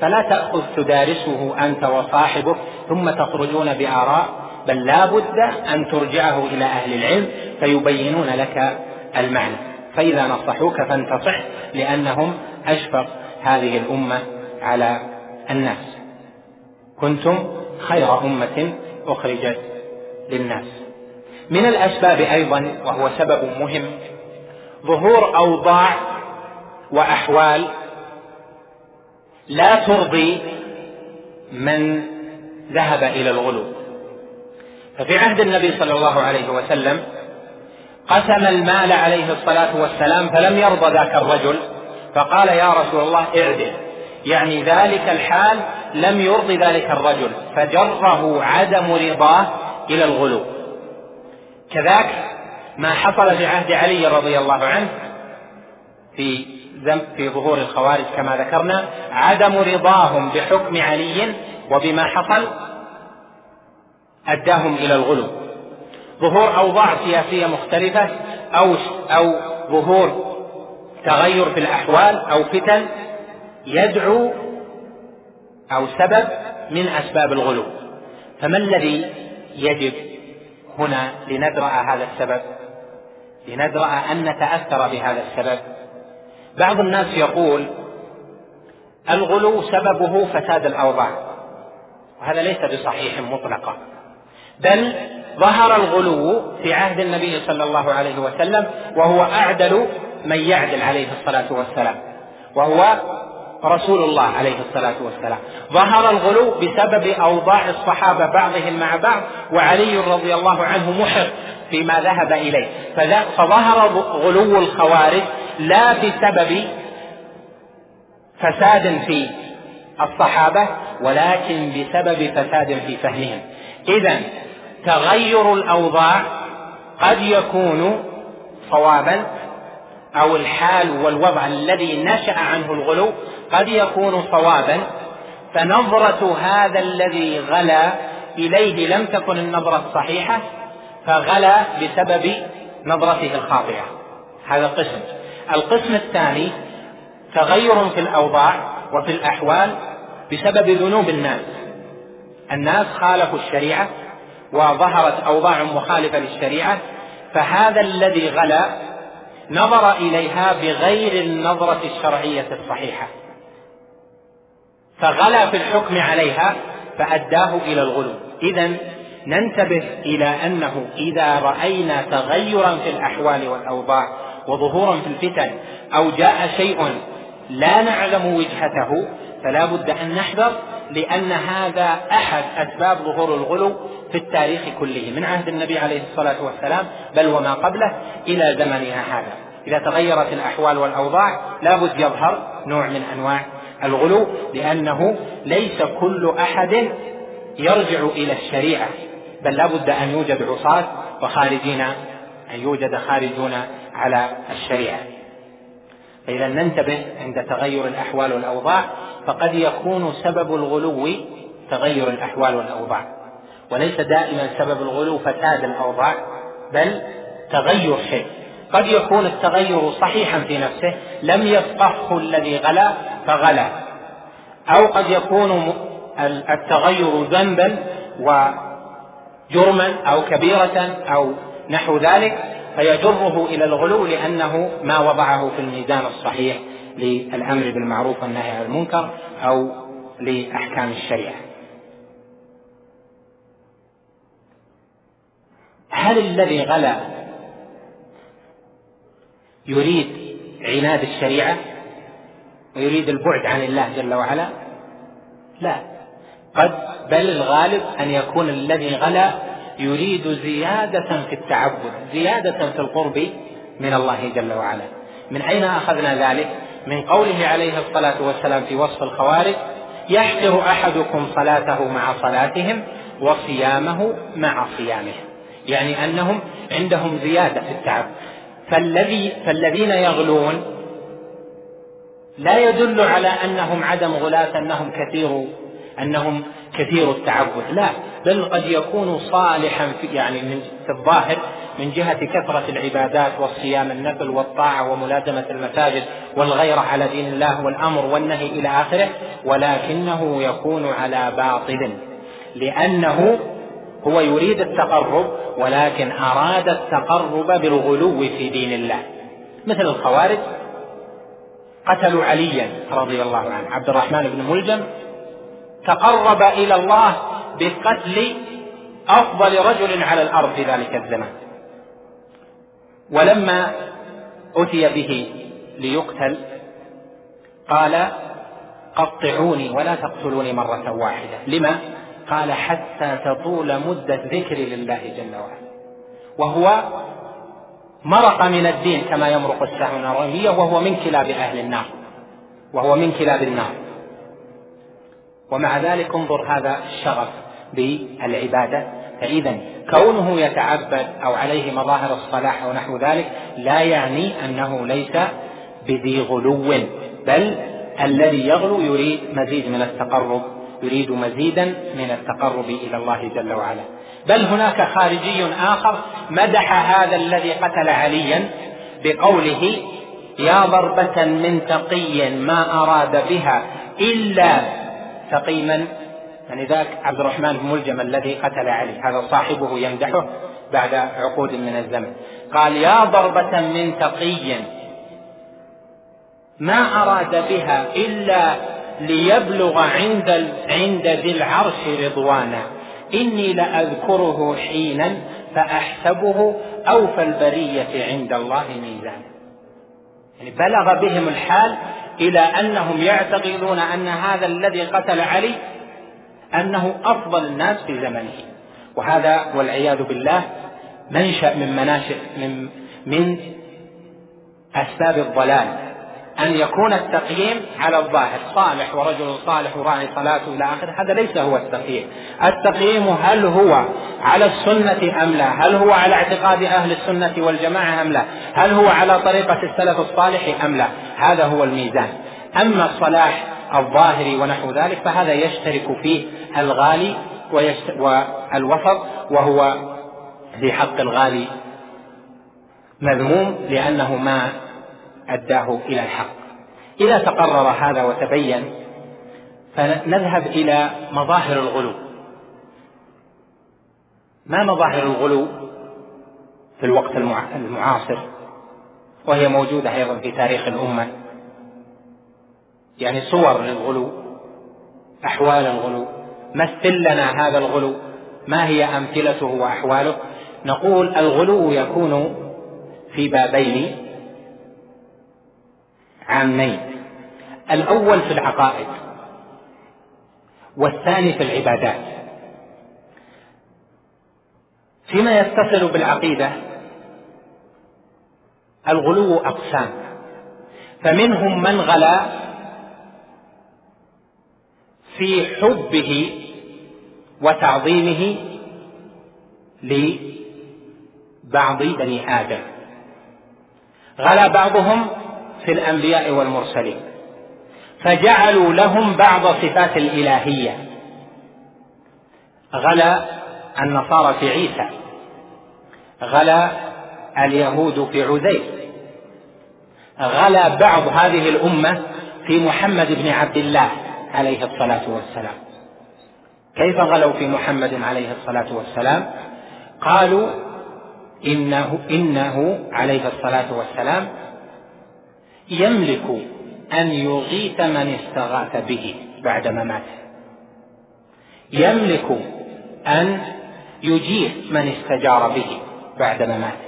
فلا تأخذ تدارسه أنت وصاحبك ثم تخرجون بآراء بل لا بد أن ترجعه إلى أهل العلم فيبينون لك المعنى. فإذا نصحوك فانتصح لأنهم أشفق هذه الأمة على الناس. كنتم خير أمة أخرجت للناس. من الأسباب أيضا وهو سبب مهم ظهور أوضاع وأحوال لا ترضي من ذهب إلى الغلو. ففي عهد النبي صلى الله عليه وسلم قسم المال عليه الصلاة والسلام فلم يرضى ذاك الرجل فقال يا رسول الله اعدل. يعني ذلك الحال لم يرضي ذلك الرجل فجره عدم رضاه إلى الغلو. كذاك ما حصل في عهد علي رضي الله عنه في في ظهور الخوارج كما ذكرنا عدم رضاهم بحكم علي وبما حصل أداهم إلى الغلو. ظهور أوضاع سياسية مختلفة أو أو ظهور تغير في الأحوال أو فتن يدعو أو سبب من أسباب الغلو. فما الذي يجب هنا لندرأ هذا السبب؟ لندرأ أن نتأثر بهذا السبب. بعض الناس يقول الغلو سببه فساد الأوضاع وهذا ليس بصحيح مطلقا. بل ظهر الغلو في عهد النبي صلى الله عليه وسلم وهو أعدل من يعدل عليه الصلاة والسلام وهو رسول الله عليه الصلاة والسلام. ظهر الغلو بسبب أوضاع الصحابة بعضهم مع بعض وعلي رضي الله عنه محق فيما ذهب إليه. فظهر غلو الخوارج لا بسبب فساد في الصحابة ولكن بسبب فساد في فهمهم. إذا تغير الأوضاع قد يكون صوابا أو الحال والوضع الذي نشأ عنه الغلو قد يكون صوابا فنظرة هذا الذي غلا إليه لم تكن النظرة الصحيحة فغلا بسبب نظرته الخاطئة. هذا قسم. القسم الثاني تغير في الأوضاع وفي الأحوال بسبب ذنوب الناس. الناس خالفوا الشريعة وظهرت أوضاع مخالفة للشريعة فهذا الذي غلا نظر إليها بغير النظرة الشرعية الصحيحة. فغلا في الحكم عليها فأداه إلى الغلو. إذا ننتبه إلى أنه إذا رأينا تغيرا في الأحوال والأوضاع وظهورا في الفتن أو جاء شيء لا نعلم وجهته فلا بد أن نحذر لأن هذا أحد أسباب ظهور الغلو في التاريخ كله من عهد النبي عليه الصلاة والسلام بل وما قبله إلى زمننا هذا. إذا تغيرت الأحوال والأوضاع لابد يظهر نوع من أنواع الغلو لأنه ليس كل أحد يرجع إلى الشريعة بل لابد أن يوجد عصاة وخارجين أن يوجد خارجون على الشريعة. فإذا ننتبه عند تغير الأحوال والأوضاع فقد يكون سبب الغلو تغير الأحوال والأوضاع. وليس دائما سبب الغلو فساد الأوضاع بل تغير شيء. قد يكون التغير صحيحا في نفسه لم يفقهه الذي غلا فغلا. أو قد يكون التغير ذنبا وجرما أو كبيرة أو نحو ذلك فيجره إلى الغلو لأنه ما وضعه في الميزان الصحيح. للأمر بالمعروف والنهي عن المنكر أو لأحكام الشريعة. هل الذي غلا يريد عناد الشريعة ويريد البعد عن الله جل وعلا؟ لا. قد بل الغالب أن يكون الذي غلا يريد زيادة في التعبد زيادة في القرب من الله جل وعلا. من أين أخذنا ذلك؟ من قوله عليه الصلاة والسلام في وصف الخوارج يحقر أحدكم صلاته مع صلاتهم وصيامه مع صيامهم يعني أنهم عندهم زيادة في التعب. فالذي فالذين يغلون لا يدل على أنهم عدم غلاة أنهم كثير أنهم كثير التعبد. لا بل قد يكون صالحا في يعني من في الظاهر من جهة كثرة العبادات والصيام النفل والطاعة وملازمة المساجد والغيرة على دين الله والأمر والنهي إلى آخره ولكنه يكون على باطل. لأنه هو يريد التقرب ولكن أراد التقرب بالغلو في دين الله. مثل الخوارج قتلوا عليا رضي الله عنه. عبد الرحمن بن ملجم تقرب إلى الله بقتل أفضل رجل على الأرض في ذلك الزمان. ولما أتي به ليقتل قال قطعوني ولا تقتلوني مرة واحدة. لما؟ قال حتى تطول مدة ذكري لله جل وعلا. وهو مرق من الدين كما يمرق السهم الرمية وهو من كلاب أهل النار وهو من كلاب النار. ومع ذلك انظر هذا الشغف بالعبادة. فإذا كونه يتعبد أو عليه مظاهر الصلاح أو نحو ذلك لا يعني أنه ليس بذي غلو بل الذي يغلو يريد مزيد من التقرب يريد مزيدا من التقرب إلى الله جل وعلا. بل هناك خارجي آخر مدح هذا الذي قتل عليا بقوله يا ضربة من تقي ما أراد بها إلا تقيما. يعني ذاك عبد الرحمن بن ملجم الذي قتل علي. هذا صاحبه يمدحه بعد عقود من الزمن. قال يا ضربة من تقي ما أراد بها إلا ليبلغ عند عند ذي العرش رضوانا. إني لأذكره حينا فأحسبه أوفى البرية عند الله ميزانا. يعني بلغ بهم الحال إلى أنهم يعتقدون أن هذا الذي قتل علي أنه أفضل الناس في زمنه. وهذا والعياذ بالله منشأ من مناشئ من من أسباب الضلال. أن يكون التقييم على الظاهر صالح ورجل صالح وراعي صلاته إلى آخره هذا ليس هو التقييم. التقييم هل هو على السنة أم لا؟ هل هو على اعتقاد أهل السنة والجماعة أم لا؟ هل هو على طريقة السلف الصالح أم لا؟ هذا هو الميزان. أما الصلاح الظاهري ونحو ذلك فهذا يشترك فيه الغالي والوسط وهو في حق الغالي مذموم لأنه ما أداه إلى الحق. إذا تقرر هذا وتبين فنذهب إلى مظاهر الغلو. ما مظاهر الغلو في الوقت المعاصر؟ وهي موجودة أيضا في تاريخ الأمة. يعني صور للغلو أحوال الغلو. مثل لنا هذا الغلو؟ ما هي أمثلته وأحواله؟ نقول الغلو يكون في بابين. عامين. الأول في العقائد والثاني في العبادات. فيما يتصل بالعقيدة؟ الغلو أقسام. فمنهم من غلا في حبه وتعظيمه لبعض بني آدم. غلا بعضهم في الأنبياء والمرسلين. فجعلوا لهم بعض صفات الإلهية. غلا النصارى في عيسى. غلا اليهود في عزير. غلا بعض هذه الأمة في محمد بن عبد الله عليه الصلاة والسلام. كيف غلوا في محمد عليه الصلاة والسلام؟ قالوا إنه إنه عليه الصلاة والسلام يملك أن يغيث من استغاث به بعد مماته يملك أن يجير من استجار به بعد مماته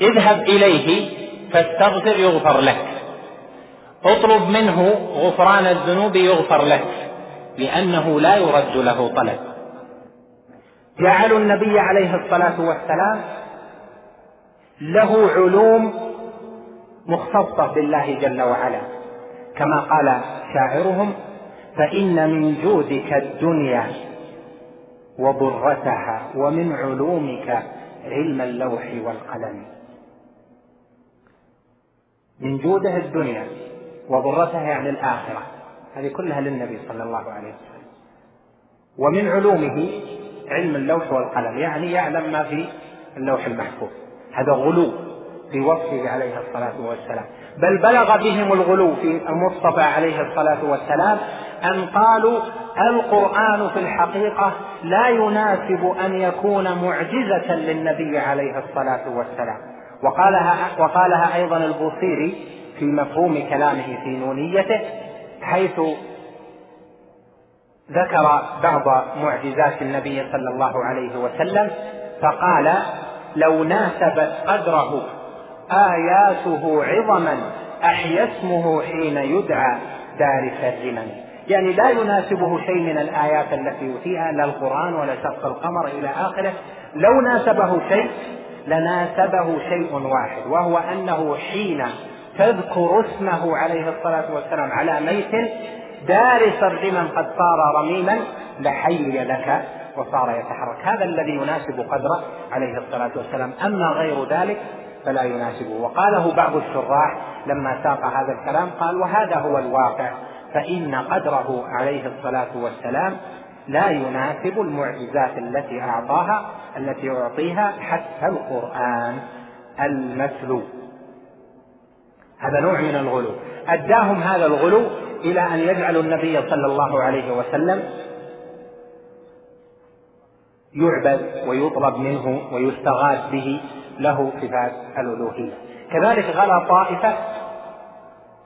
اذهب إليه فاستغفر يغفر لك. اطلب منه غفران الذنوب يغفر لك لأنه لا يرد له طلب. جعلوا النبي عليه الصلاة والسلام له علوم مختصة بالله جل وعلا. كما قال شاعرهم فإن من جودك الدنيا وضرتها ومن علومك علم اللوح والقلم. من جوده الدنيا وضرتها يعني الآخرة. هذه كلها للنبي صلى الله عليه وسلم. ومن علومه علم اللوح والقلم يعني يعلم ما في اللوح المحفوظ. هذا غلو. في وصفه عليه الصلاة والسلام. بل بلغ بهم الغلو في المصطفى عليه الصلاة والسلام أن قالوا القرآن في الحقيقة لا يناسب أن يكون معجزة للنبي عليه الصلاة والسلام. وقالها وقالها أيضا البوصيري في مفهوم كلامه في نونيته حيث ذكر بعض معجزات النبي صلى الله عليه وسلم فقال لو ناسبت قدره آياته عظما أحيا اسمه حين يدعى دارس الرمم يعني لا يناسبه شيء من الآيات التي يؤتيها لا القرآن ولا شق القمر إلى آخره. لو ناسبه شيء لناسبه شيء واحد وهو أنه حين تذكر اسمه عليه الصلاة والسلام على ميت دارس الرمم قد صار رميما لحي لك وصار يتحرك. هذا الذي يناسب قدره عليه الصلاة والسلام. أما غير ذلك فلا يناسبه. وقاله بعض الشراح لما ساق هذا الكلام قال وهذا هو الواقع فإن قدره عليه الصلاة والسلام لا يناسب المعجزات التي أعطاها التي يعطيها حتى القرآن المتلو. هذا نوع من الغلو. أداهم هذا الغلو إلى أن يجعلوا النبي صلى الله عليه وسلم يعبد ويطلب منه ويستغاث به له صفات الألوهية. كذلك غلا طائفة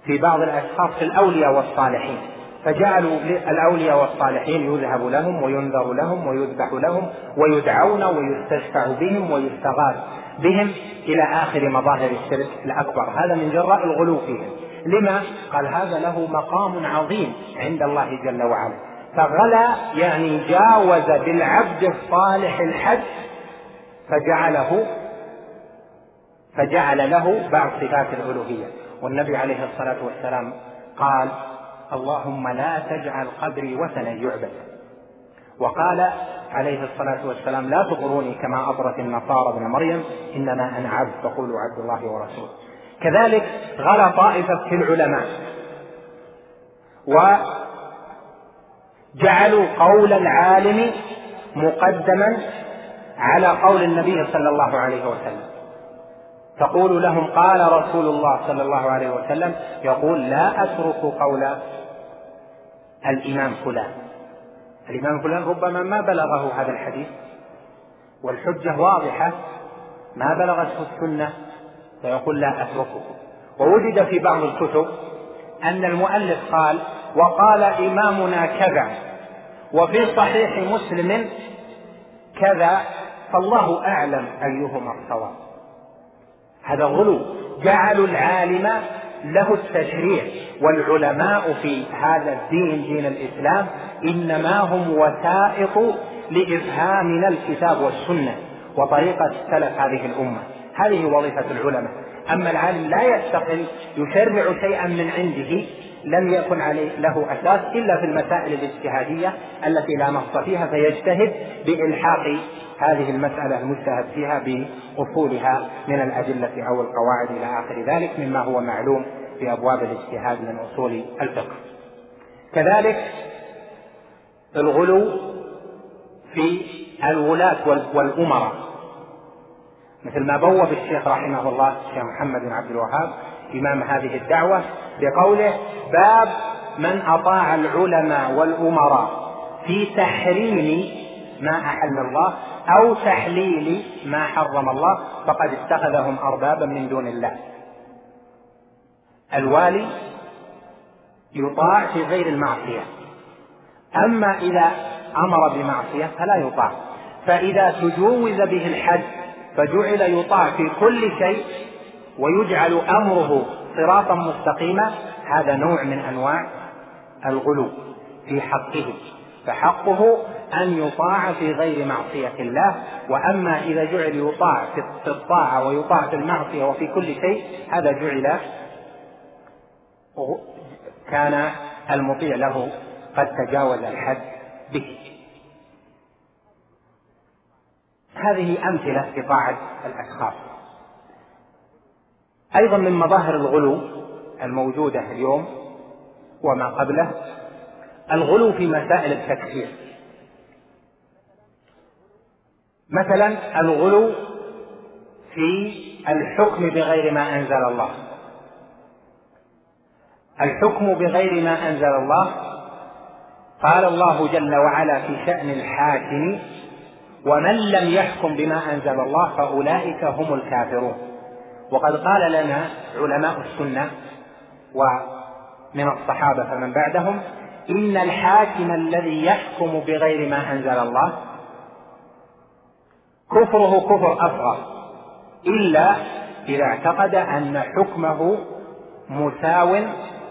في بعض الأشخاص في الأولياء والصالحين. فجعلوا الأولياء والصالحين يذهب لهم وينذر لهم ويذبح لهم ويدعون ويستشفع بهم ويستغاث بهم إلى آخر مظاهر الشرك الأكبر. هذا من جراء الغلو فيهم. لما؟ قال هذا له مقام عظيم عند الله جل وعلا. فغلا يعني جاوز بالعبد الصالح الحد فجعله فجعل له بعض صفات الألوهية. والنبي عليه الصلاة والسلام قال اللهم لا تجعل قبري وثنا يعبد. وقال عليه الصلاة والسلام لا تطروني كما أطرت النصارى ابن مريم إنما أنا عبد فقولوا عبد الله ورسوله. كذلك غلا طائفة في العلماء. وجعلوا قول العالم مقدما على قول النبي صلى الله عليه وسلم. تقول لهم قال رسول الله صلى الله عليه وسلم يقول لا أترك قول الإمام فلان. الإمام فلان ربما ما بلغه هذا الحديث والحجة واضحة ما بلغته السنة فيقول لا أتركه. ووجد في بعض الكتب أن المؤلف قال وقال إمامنا كذا وفي صحيح مسلم كذا فالله أعلم أيهما الصواب. هذا غلو. جعلوا العالم له التشريع. والعلماء في هذا الدين دين الإسلام إنما هم وسائط لإفهامنا الكتاب والسنة وطريقة سلف هذه الأمة. هذه وظيفة العلماء. أما العالم لا يستقل يشرع شيئا من عنده لم يكن عليه له أساس إلا في المسائل الاجتهادية التي لا نص فيها فيجتهد بإلحاق هذه المسألة المجتهد فيها بأصولها من الأدلة أو القواعد إلى آخر ذلك مما هو معلوم في أبواب الاجتهاد من أصول الفقه. كذلك الغلو في الولاة والأمراء. مثل ما بوب الشيخ رحمه الله الشيخ محمد بن عبد الوهاب إمام هذه الدعوة بقوله باب من أطاع العلماء والأمراء في تحريم ما أحل الله أو تحليل ما حرم الله فقد اتخذهم أربابا من دون الله. الوالي يطاع في غير المعصية. أما إذا أمر بمعصية فلا يطاع. فإذا تجوز به الحد فجعل يطاع في كل شيء ويجعل أمره صراطا مستقيما هذا نوع من أنواع الغلو في حقه. فحقه أن يطاع في غير معصية الله وأما إذا جعل يطاع في الطاعة ويطاع في المعصية وفي كل شيء هذا جعل كان المطيع له قد تجاوز الحد به. هذه أمثلة في طاعة الأشخاص. أيضا من مظاهر الغلو الموجودة اليوم وما قبله الغلو في مسائل التكفير. مثلا الغلو في الحكم بغير ما أنزل الله. الحكم بغير ما أنزل الله. قال الله جل وعلا في شأن الحاكم ومن لم يحكم بما أنزل الله فأولئك هم الكافرون. وقد قال لنا علماء السنة ومن الصحابة فمن بعدهم إن الحاكم الذي يحكم بغير ما أنزل الله كفره كفر أصغر. إلا إذا اعتقد أن حكمه مساو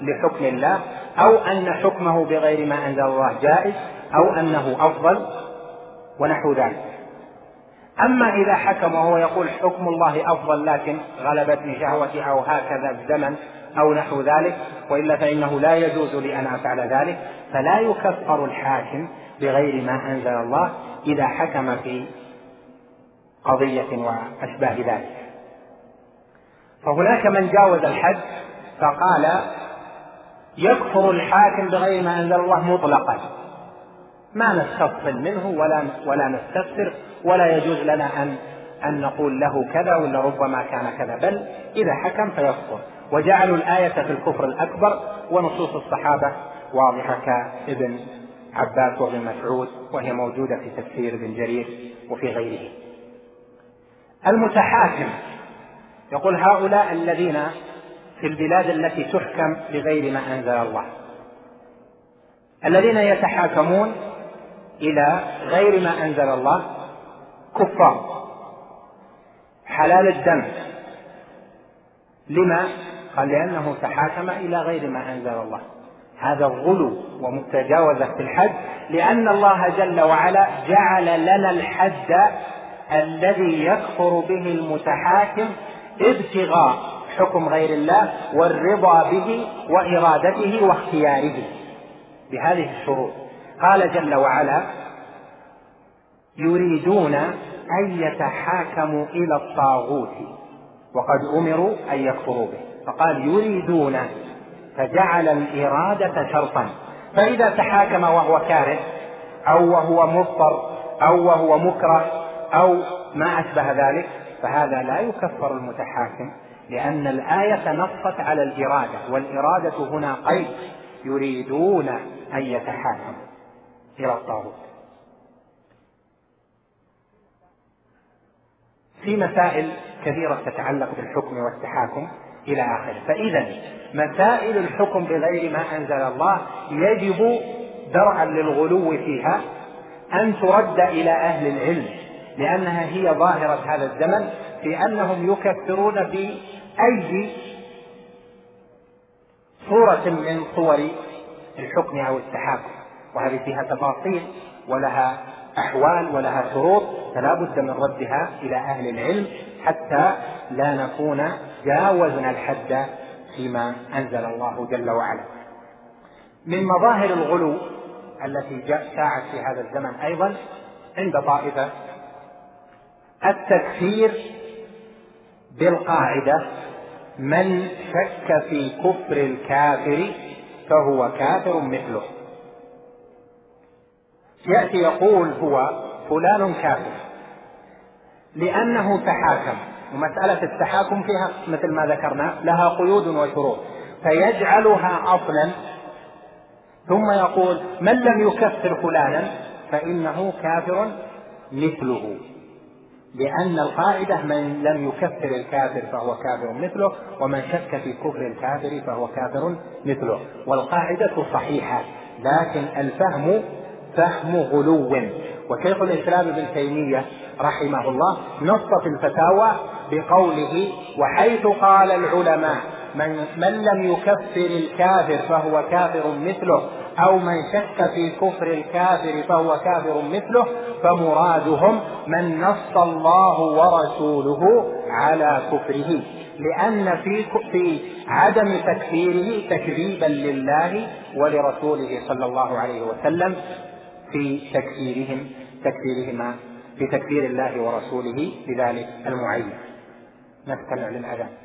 لحكم الله أو أن حكمه بغير ما أنزل الله جائز أو أنه أفضل ونحو ذلك. أما إذا حكم وهو يقول حكم الله أفضل لكن غلبتني شهوتي أو هكذا الزمن أو نحو ذلك وإلا فإنه لا يجوز لي أن أفعل ذلك فلا يكفر الحاكم بغير ما أنزل الله إذا حكم في قضية وأشباه ذلك فهناك من جاوز الحد فقال يكفر الحاكم بغير ما أنزل الله مطلقا. ما نستفصل منه ولا ولا نستفسر ولا يجوز لنا أن أن نقول له كذا ولا ربما كان كذا. بل إذا حكم فيكفر. وجعلوا الآية في الكفر الأكبر ونصوص الصحابة واضحة كابن عباس وابن مسعود وهي موجودة في تفسير ابن جرير وفي غيره. المتحاكم. يقول هؤلاء الذين في البلاد التي تحكم بغير ما أنزل الله. الذين يتحاكمون إلى غير ما أنزل الله كفار. حلال الدم. لما؟ قال لأنه تحاكم إلى غير ما أنزل الله. هذا الغلو ومتجاوزة في الحد لأن الله جل وعلا جعل لنا الحد الذي يكفر به المتحاكم ابتغاء حكم غير الله والرضا به وإرادته واختياره. بهذه الشروط. قال جل وعلا يريدون أن يتحاكموا إلى الطاغوت وقد أمروا أن يكفروا به. فقال يريدون. فجعل الإرادة شرطا. فإذا تحاكم وهو كاره أو وهو مضطر أو وهو مكره أو ما أشبه ذلك فهذا لا يكفر المتحاكم لأن الآية نصت على الإرادة والإرادة هنا قيد يريدون أن يتحاكموا إلى الطاغوت. في مسائل كثيرة تتعلق بالحكم والتحاكم إلى آخره. فإذا مسائل الحكم بغير ما أنزل الله يجب درعا للغلو فيها أن ترد إلى أهل العلم. لأنها هي ظاهرة هذا الزمن في أنهم يكفرون بأي صورة من صور الحكم أو التحاكم. وهذه فيها تفاصيل ولها أحوال ولها شروط فلا بد من ردها إلى أهل العلم حتى لا نكون جاوزنا الحد فيما أنزل الله جل وعلا. من مظاهر الغلو التي شاعت في هذا الزمن أيضا عند طائفة التكفير بالقاعدة من شك في كفر الكافر فهو كافر مثله. يأتي يقول هو فلان كافر لأنه تحاكم ومسألة التحاكم فيها مثل ما ذكرنا لها قيود وشروط فيجعلها أصلا ثم يقول من لم يكفر فلانا فإنه كافر مثله. لأن القاعدة من لم يكفر الكافر فهو كافر مثله ومن شك في كفر الكافر فهو كافر مثله. والقاعدة صحيحة لكن الفهم فهم غلو. وشيخ الإسلام ابن تيمية رحمه الله نص في الفتاوى بقوله وحيث قال العلماء من, من لم يكفر الكافر فهو كافر مثله أو من شك في كفر الكافر فهو كافر مثله فمرادهم من نص الله ورسوله على كفره. لأن في في عدم تكفيره تكذيبا لله ولرسوله صلى الله عليه وسلم في تكفيرهم تكفيرهما في تكفير الله ورسوله لذلك المعين. نستمع للأذان.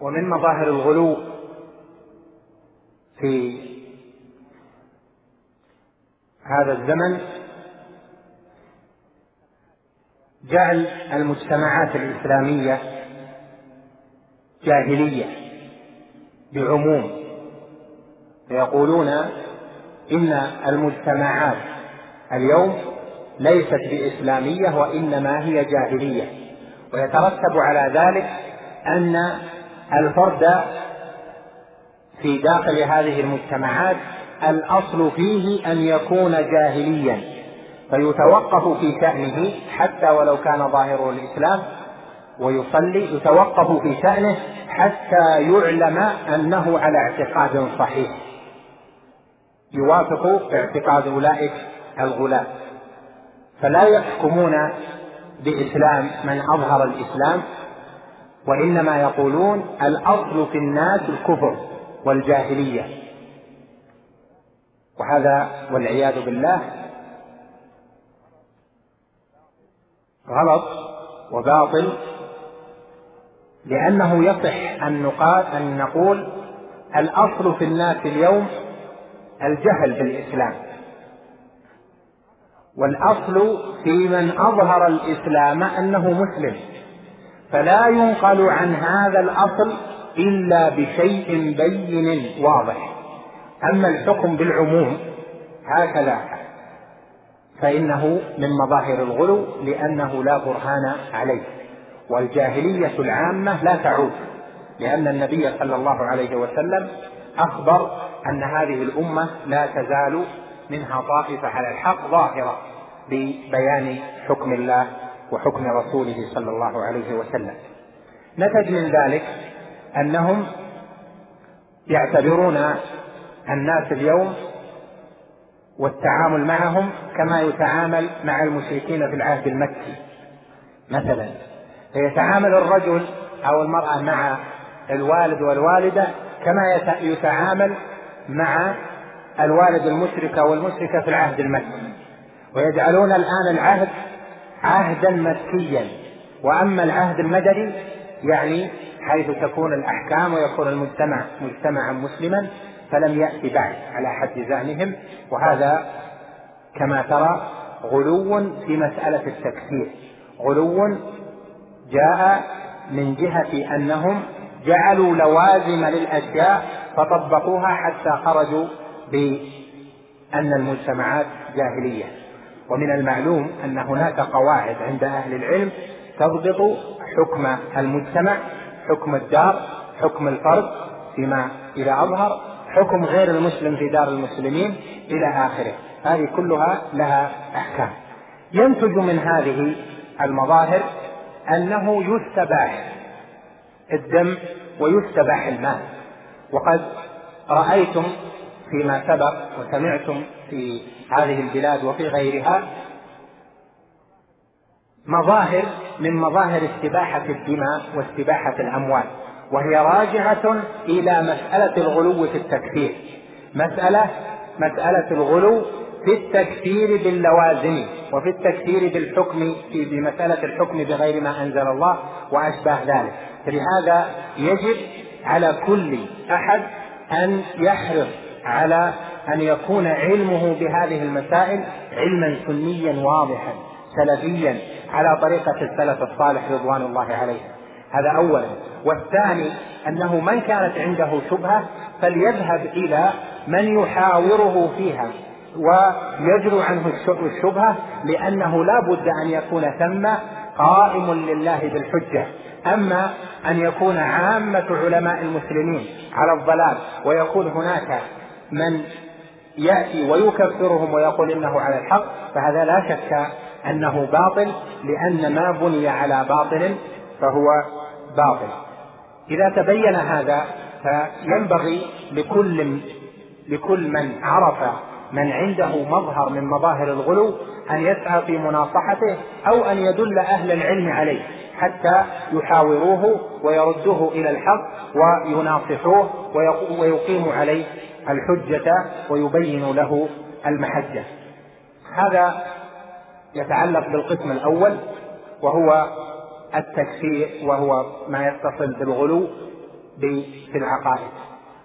ومن مظاهر الغلو في هذا الزمن جعل المجتمعات الإسلامية جاهلية بعموم فيقولون إن المجتمعات اليوم ليست بإسلامية وإنما هي جاهلية. ويترتب على ذلك أن الفرد في داخل هذه المجتمعات الأصل فيه أن يكون جاهليا فيتوقف في شأنه حتى ولو كان ظاهره الإسلام ويصلي يتوقف في شأنه حتى يعلم أنه على اعتقاد صحيح. يوافق اعتقاد أولئك الغلاة. فلا يحكمون بإسلام من أظهر الإسلام وإنما يقولون الأصل في الناس الكفر والجاهلية. وهذا والعياذ بالله غلط وباطل لأنه يصح أن نقال أن نقول الأصل في الناس اليوم الجهل بالإسلام. والأصل في من أظهر الإسلام أنه مسلم. فلا ينقل عن هذا الأصل إلا بشيء بين واضح. أما الحكم بالعموم هكذا. فإنه من مظاهر الغلو لأنه لا برهان عليه. والجاهلية العامة لا تعود لأن النبي صلى الله عليه وسلم أخبر أن هذه الأمة لا تزال منها طائفة على الحق ظاهرة ببيان حكم الله وحكم رسوله صلى الله عليه وسلم. نتج من ذلك أنهم يعتبرون الناس اليوم والتعامل معهم كما يتعامل مع المشركين في العهد المكي. مثلا فيتعامل الرجل أو المرأة مع الوالد والوالدة كما يتعامل مع الوالد المشركة والمشركة في العهد المكي. ويجعلون الآن العهد عهدا مكيا. وأما العهد المدني يعني حيث تكون الأحكام ويكون المجتمع مجتمعا مسلما فلم يأتي بعد على حد زعمهم. وهذا كما ترى غلو في مسألة التكفير. غلو جاء من جهة أنهم جعلوا لوازم للأشياء فطبقوها حتى خرجوا بأن المجتمعات جاهلية. ومن المعلوم أن هناك قواعد عند أهل العلم تضبط حكم المجتمع حكم الدار حكم الفرد فيما إذا أظهر حكم غير المسلم في دار المسلمين إلى آخره. هذه كلها لها أحكام. ينتج من هذه المظاهر أنه يستباح الدم ويستباح المال. وقد رأيتم فيما سبق وسمعتم في هذه البلاد وفي غيرها مظاهر من مظاهر استباحة الدماء واستباحة الأموال وهي راجعة إلى مسألة الغلو في التكفير. مسألة مسألة الغلو في التكفير باللوازم وفي التكفير بالحكم في بمسألة الحكم بغير ما أنزل الله وأشباه ذلك. فلهذا يجب على كل أحد أن يحرص على أن يكون علمه بهذه المسائل علما سنيا واضحا سلفيا على طريقة السلف الصالح رضوان الله عليهم هذا أولا. والثاني أنه من كانت عنده شبهة فليذهب إلى من يحاوره فيها ويجرو عنه الشبهة لأنه لا بد أن يكون ثم قائم لله بالحجة. أما أن يكون عامة علماء المسلمين على الضلال ويكون هناك من يأتي ويكفرهم ويقول إنه على الحق فهذا لا شك أنه باطل لأن ما بني على باطل فهو باطل. إذا تبين هذا فينبغي لكل لكل من عرف من عنده مظهر من مظاهر الغلو أن يسعى في مناصحته أو أن يدل أهل العلم عليه حتى يحاوروه ويردوه إلى الحق ويناصحوه ويقيموا عليه الحجة ويبين له المحجة. هذا يتعلق بالقسم الأول وهو التكفير وهو ما يتصل بالغلو في العقائد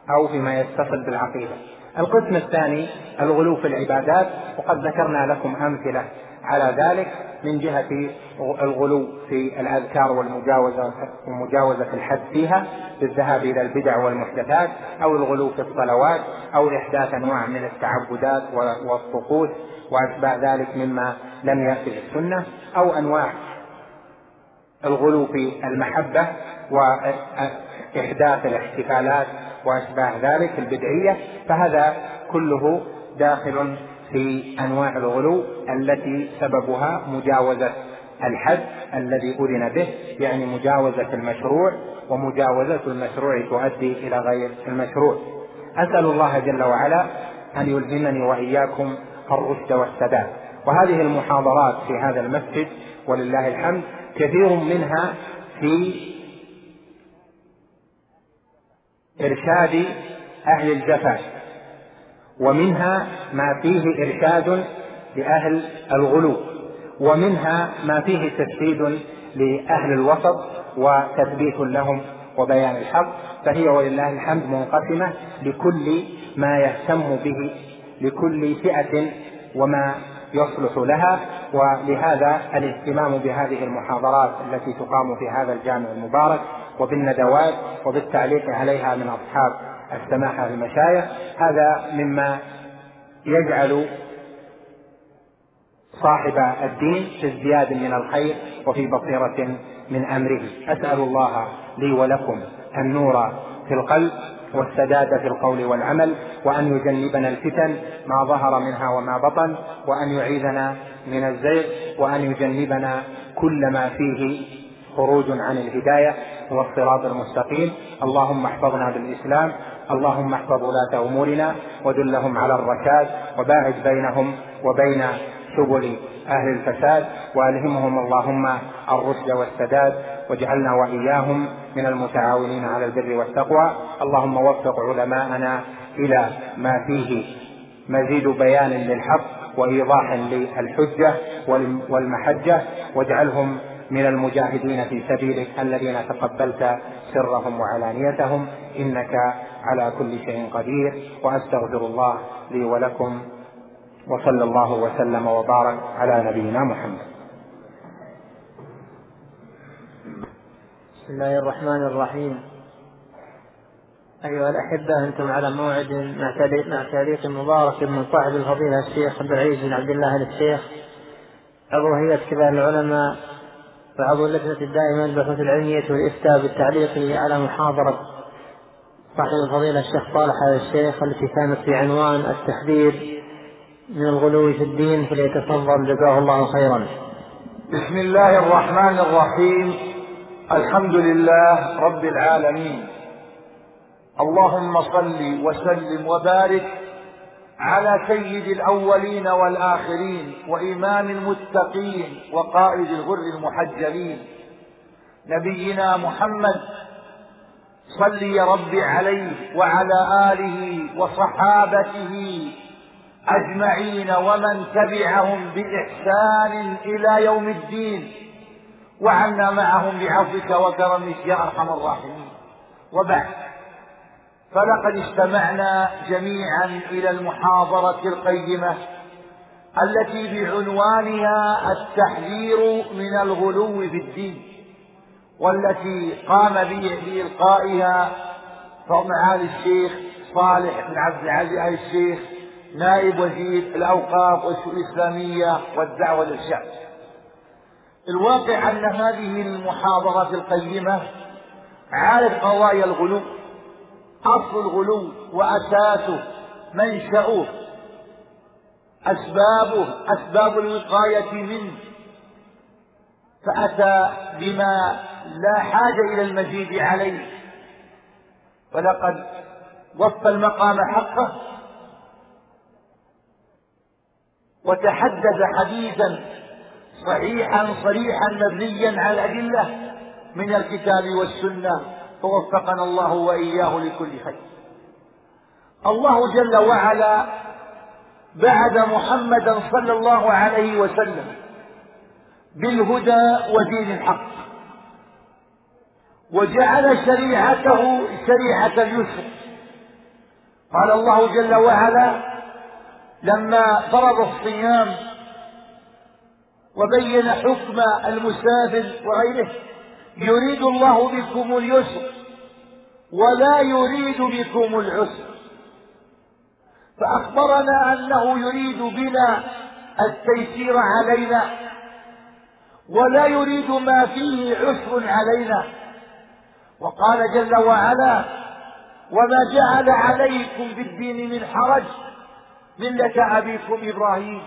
أو فيما يتصل بالعقيدة. القسم الثاني الغلو في العبادات وقد ذكرنا لكم أمثلة. على ذلك من جهة الغلو في الأذكار والمجاوزة ومجاوزة الحد فيها بالذهاب إلى البدع والمحدثات أو الغلو في الصلوات أو إحداث أنواع من التعبدات والطقوس وأتباع ذلك مما لم يأتي في السنة أو أنواع الغلو في المحبة وإحداث الاحتفالات وأشباه ذلك البدعية فهذا كله داخل في أنواع الغلو التي سببها مجاوزة الحد الذي أذن به يعني مجاوزة المشروع ومجاوزة المشروع تؤدي إلى غير المشروع. أسأل الله جل وعلا أن يلهمني وإياكم الرشد والسداد. وهذه المحاضرات في هذا المسجد ولله الحمد كثير منها في إرشاد أهل الجفا ومنها ما فيه إرشاد لأهل الغلو ومنها ما فيه تشديد لأهل الوسط وتثبيت لهم وبيان الحق. فهي ولله الحمد منقسمة لكل ما يهتم به لكل فئة وما يصلح لها. ولهذا الاهتمام بهذه المحاضرات التي تقام في هذا الجامع المبارك وبالندوات وبالتعليق عليها من أصحاب السماحه المشايخ. هذا مما يجعل صاحب الدين في ازدياد من الخير وفي بصيرة من أمره. أسأل الله لي ولكم النور في القلب والسداد في القول والعمل وأن يجنبنا الفتن ما ظهر منها وما بطن وأن يعيذنا من الزيغ وأن يجنبنا كل ما فيه خروج عن الهداية والصراط المستقيم. اللهم احفظنا بالإسلام اللهم احفظ ولاة أمورنا ودلهم على الرشاد وباعد بينهم وبين سبل أهل الفساد وألهمهم اللهم الرشد والسداد واجعلنا وإياهم من المتعاونين على البر والتقوى. اللهم وفق علماءنا إلى ما فيه مزيد بيان للحق وإيضاح للحجة والمحجة واجعلهم من المجاهدين في سبيلك الذين تقبلت سرهم وعلانيتهم. إنك على كل شيء قدير وأستغفر الله لي ولكم وصلى الله وسلم وبارك على نبينا محمد. بسم الله الرحمن الرحيم. أيها الأحبة أنتم على موعد مع تعليق مبارك من صاحب الفضيلة الشيخ عبد العزيز بن عبد الله الشيخ. عضو هيئة كبار العلماء وعضو اللجنة الدائمة للبحوث العلمية والإفتاء بالتعليق على محاضرة صاحب الفضيلة الشيخ صالح هذا الشيخ التي كانت في عنوان التحذير من الغلو في الدين فليتفضل جزاه الله خيرا. بسم الله الرحمن الرحيم. الحمد لله رب العالمين. اللهم صل وسلم وبارك على سيد الأولين والآخرين وإمام المتقين وقائد الغر المحجلين. نبينا محمد صل يا رب عليه وعلى آله وصحابته أجمعين ومن تبعهم بإحسان إلى يوم الدين وعنا معهم بعفوك وكرمك يا أرحم الراحمين. وبعد فلقد استمعنا جميعا إلى المحاضرة القيمة التي بعنوانها التحذير من الغلو في الدين. والتي قام بإلقائها معالي الشيخ صالح بن عبد العزيز آل الشيخ نائب وزير الأوقاف والشؤون الإسلامية والدعوة للشعب. الواقع أن هذه المحاضرة القيمة عالت قضايا الغلو أصل الغلو وأساسه منشأه أسبابه أسباب الوقاية منه. فأتى بما لا حاجة إلى المزيد عليه. ولقد وفى المقام حقه وتحدث حديثا صحيحا صريحا مبنيا على الأدلة من الكتاب والسنة فوفقنا الله وإياه لكل خير. الله جل وعلا بعد محمدا صلى الله عليه وسلم بالهدى ودين الحق. وجعل شريعته شريعة اليسر. قال الله جل وعلا لما فرض الصيام وبين حكم المسافر وغيره يريد الله بكم اليسر ولا يريد بكم العسر. فأخبرنا أنه يريد بنا التيسير علينا ولا يريد ما فيه عسر علينا. وقال جل وعلا وما جعل عليكم بالدين من حرج ملة أبيكم إبراهيم.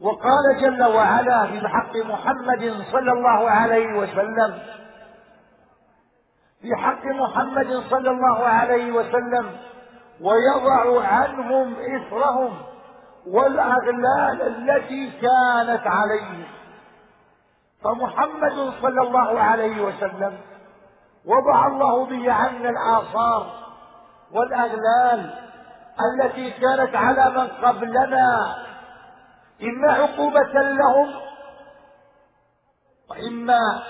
وقال جل وعلا في حق محمد صلى الله عليه وسلم في حق محمد صلى الله عليه وسلم ويضع عنهم إثرهم والأغلال التي كانت عليهم. فمحمد صلى الله عليه وسلم وضع الله به عنا الآثار والأغلال التي كانت على من قبلنا. إما عقوبة لهم وإما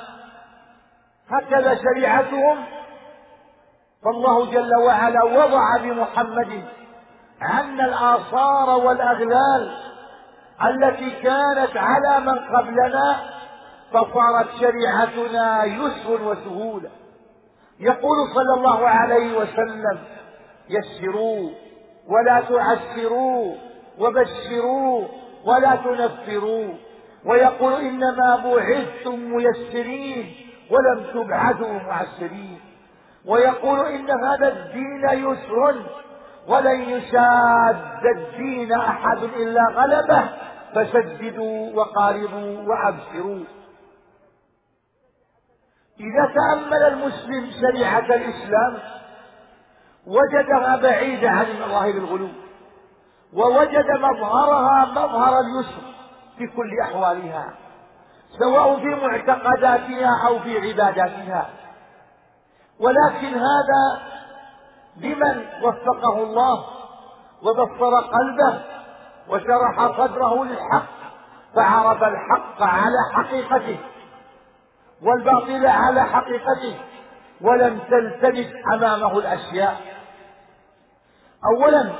هكذا شريعتهم. فالله جل وعلا وضع بمحمد عنا الآثار والأغلال التي كانت على من قبلنا. فصارت شريعتنا يسر وسهولة يقول صلى الله عليه وسلم يسروا ولا تعسروا وبشروا ولا تنفروا. ويقول إنما بعثتم ميسرين ولم تبعثوا معسرين. ويقول إن هذا الدين يسر ولن يشاد الدين أحد إلا غلبه فسددوا وقاربوا وأبشروا. إذا تأمل المسلم شريعة الإسلام وجدها بعيدة عن مظاهر الغلو ووجد مظهرها مظهر اليسر في كل أحوالها سواء في معتقداتها أو في عباداتها. ولكن هذا لمن وفقه الله وبصر قلبه وشرح صدره للحق فعرف الحق على حقيقته. والباطل على حقيقته ولم تلتبس أمامه الأشياء. اولا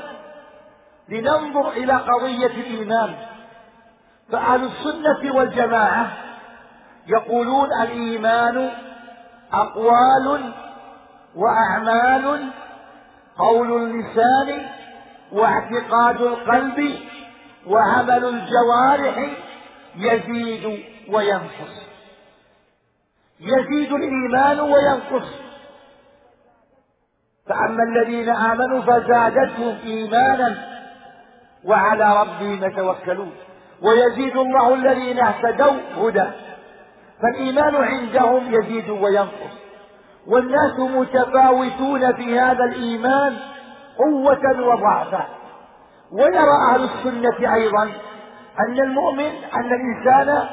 لننظر إلى قضية الإيمان. فأهل السنة والجماعة يقولون الإيمان أقوال وأعمال قول اللسان واعتقاد القلب وعمل الجوارح يزيد وينقص. يزيد الإيمان وينقص. فأما الذين آمنوا فزادتهم إيمانا وعلى ربهم يتوكلون. ويزيد الله الذين اهتدوا هدى. فالإيمان عندهم يزيد وينقص. والناس متفاوتون في هذا الإيمان قوة وضعفا. ويرى أهل السنة أيضا أن المؤمن أن الإنسان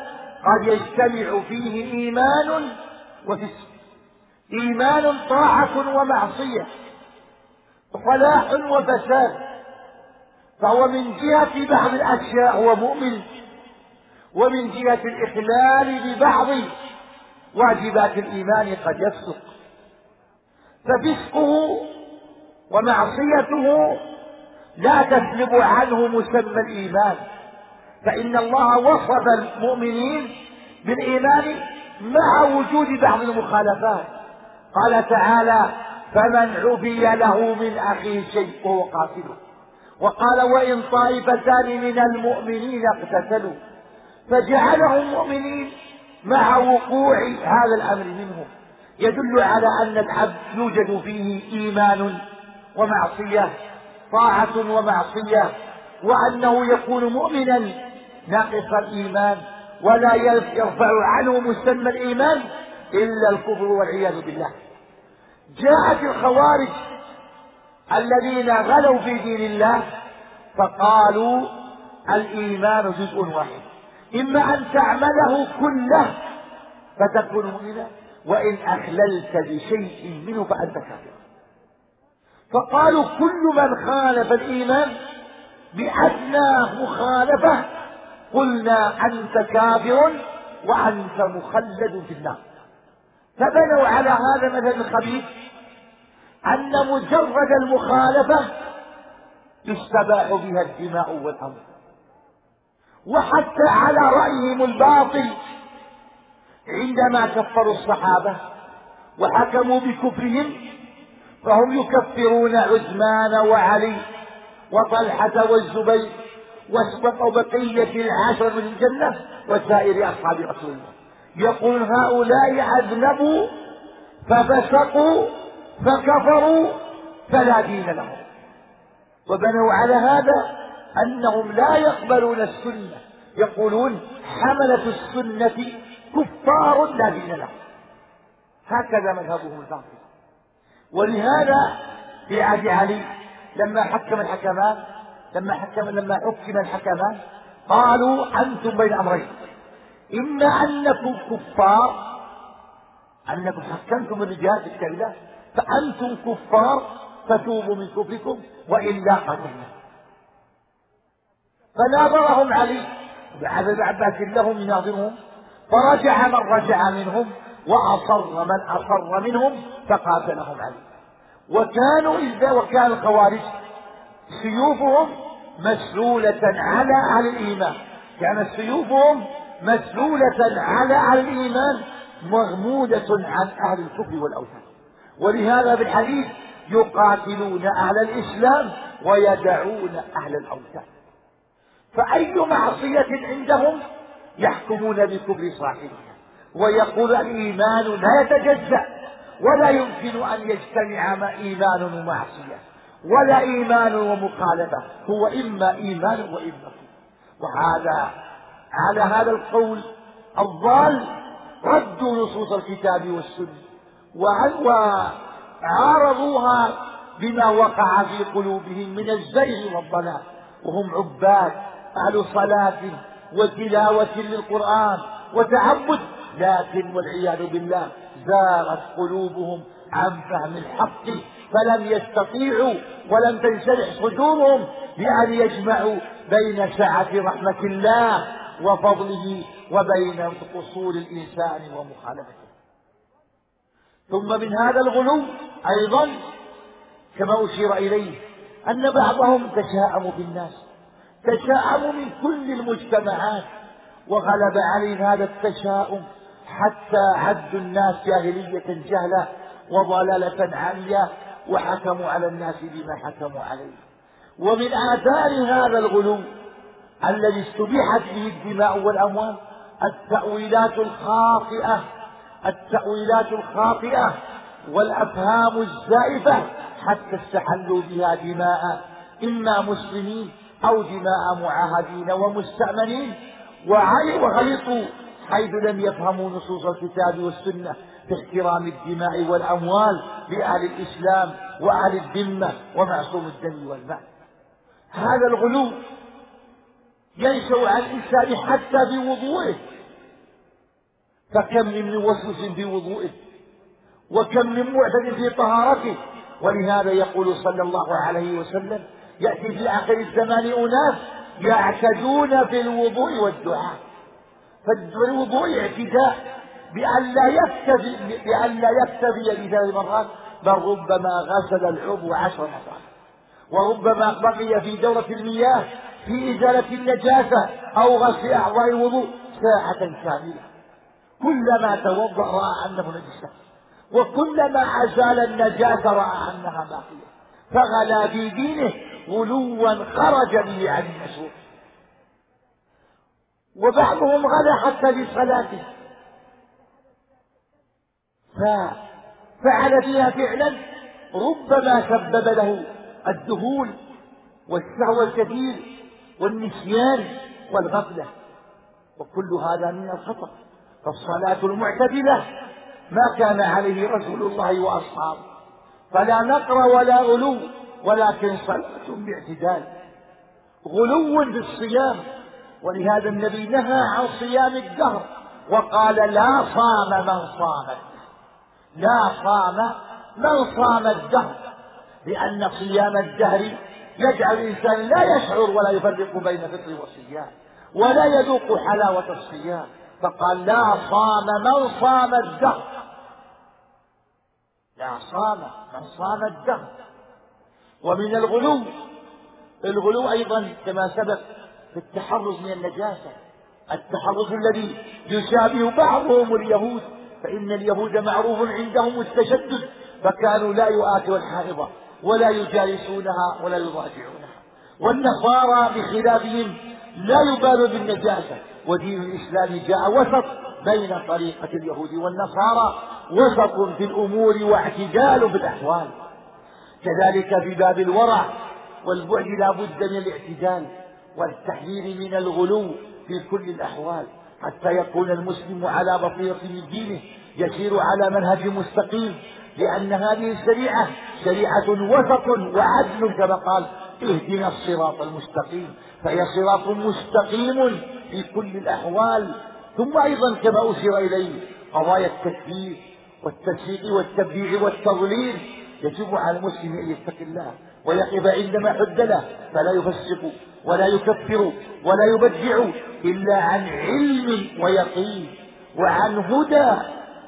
قد يجتمع فيه إيمان وفسق. إيمان طاعة ومعصية. صلاح وفساد. فهو من جهة بعض الأشياء هو مؤمن. ومن جهة الإخلال ببعض واجبات الإيمان قد يفسق. ففسقه ومعصيته لا تسلب عنه مسمى الإيمان. فإن الله وصف المؤمنين بالإيمان مع وجود بعض المخالفات. قال تعالى فمن عفي له من أخيه شيء وهو قاتله. وقال وإن طائفتان من المؤمنين اقتتلوا. فجعلهم مؤمنين مع وقوع هذا الأمر منهم. يدل على أن العبد يوجد فيه إيمان ومعصية طاعة ومعصية وأنه يكون مؤمنا ناقص الإيمان ولا يرفع عنه مسمى الإيمان إلا الكفر والعياذ بالله. جاءت الخوارج الذين غلوا في دين الله فقالوا الإيمان جزء واحد. إما أن تعمله كله فتكون مؤمنا وإن أخللت بشيء منه فأنت كافر. فقالوا كل من خالف الإيمان بأدنى مخالفة قلنا أنت كافر وأنت مخلد في النار. فبنوا على هذا مثل الخبيث أن مجرد المخالفة يستباح بها الدماء والأمر وحتى على رأيهم الباطل عندما كفروا الصحابة وحكموا بكفرهم فهم يكفرون عثمان وعلي وطلحة والزبير. واسبقوا بقية العشر من الجنة وسائر أصحاب رسول الله. يقول هؤلاء أذنبوا ففسقوا فكفروا فلا دين لهم. وبنوا على هذا أنهم لا يقبلون السنة. يقولون حملة السنة كفار لا دين لهم. هكذا مذهبهم الباطل. ولهذا في عهد علي لما حكم الحكمان لما حكم لما حكم الحكمان قالوا أنتم بين أمرين. إما أنكم كفار أنكم حكمتم الرجال في الله فأنتم كفار فتوبوا من كفركم وإلا قتلنا. فناظرهم علي. بعد عباس لهم يناظرهم فرجع من رجع منهم وأصر من أصر منهم فقاتلهم علي. وكانوا إذا وكان الخوارج سيوفهم مسلولة على أهل الإيمان. كانت سيوفهم مسلولة على أهل الإيمان مغمودة عن أهل الكفر والأوثان. ولهذا في الحديث يقاتلون أهل الإسلام ويدعون أهل الأوثان. فأي معصية عندهم يحكمون بكفر صاحبها. ويقول الإيمان لا يتجزأ ولا يمكن أن يجتمع إيمان ومعصية. ولا إيمان ومخالفة. هو إما إيمان وإما وهذا على هذا القول الضال ردوا نصوص الكتاب والسنة. وعارضوها بما وقع في قلوبهم من الزيغ والضلال. وهم عباد أهل صلاة وتلاوة للقرآن وتعبد. لكن والعياذ بالله زاغت قلوبهم عن فهم الحق. فلم يستطيعوا ولم تنشرح صدورهم بأن يجمعوا بين سعة رحمة الله وفضله وبين قصور الإنسان ومخالفته. ثم من هذا الغلو أيضا كما أشير إليه أن بعضهم تشاءم في الناس تشاءم من كل المجتمعات وغلب عليهم هذا التشاؤم حتى عدوا الناس جاهلية جهلة وضلالة عالية وحكموا على الناس بما حكموا عليه. ومن آثار هذا الغلو الذي استبيحت به الدماء والأموال التأويلات الخاطئة التأويلات الخاطئة والأفهام الزائفة حتى استحلوا بها دماء إما مسلمين أو دماء معاهدين ومستأمنين. وغلطوا حيث لم يفهموا نصوص الكتاب والسنة. في احترام الدماء والأموال لأهل الإسلام وأهل الذمة ومعصوم الدم والمال. هذا الغلو ينشأ عن الإنسان حتى في وضوئه فكم من موسوس في وضوئه وكم من معتد في طهارته. ولهذا يقول صلى الله عليه وسلم يأتي في آخر الزمان أناس يعتدون في الوضوء والدعاء. فالوضوء اعتداء. بأن لا يكتفي بأن لا يكتفي بثلاث مرات بل ربما غسل العضو عشر مرات. وربما بقي في دورة المياه في إزالة النجاسة أو غسل أعضاء الوضوء ساعة كاملة. كلما توضأ رأى أنه نجسة وكلما أزال النجاسة رأى أنها باقية. فغلا في دينه غلوا خرج به عن المشروع وبعضهم غلا حتى في صلاته. ففعل فيها فعلا ربما سبب له الذهول والسهو الكثير والنسيان والغفلة. وكل هذا من الخطأ. فالصلاة المعتدلة ما كان عليه رسول الله وأصحابه. فلا نقر ولا غلو ولكن صلاة باعتدال. غلو في الصيام. ولهذا النبي نهى عن صيام الدهر وقال لا صام من صام. لا صام من صام الدهر؟ لأن صيام الدهر يجعل الإنسان لا يشعر ولا يفرق بين فطر وصيام ولا يذوق حلاوة الصيام. فقال لا صام من صام الدهر؟ لا صام من صام الدهر. ومن الغلو الغلو أيضا كما سبق في التحرز من النجاسة التحرز الذي يشابه بعضهم اليهود فإن اليهود معروف عندهم التشدد فكانوا لا يؤاتوا الحائضة ولا يجالسونها ولا يضاجعونها. والنصارى بخلافهم لا يبالوا بالنجاسة. ودين الإسلام جاء وسط بين طريقة اليهود والنصارى وسط في الأمور واعتدال في الأحوال كذلك في باب الورع والبعد لا بد من الاعتدال والتحذير من الغلو في كل الأحوال. حتى يكون المسلم على بصيرة من دينه يسير على منهج مستقيم لأن هذه الشريعة شريعة وسط وعدل كما قال اهدنا الصراط المستقيم. فهي صراط مستقيم في كل الأحوال. ثم أيضا كما أشير إليه قضايا التكفير والتسويق والتبديع والتضليل. يجب على المسلم أن يتقي الله ويقف عندما حد له فلا يفسق. ولا يكفر ولا يبدع إلا عن علم ويقين وعن هدى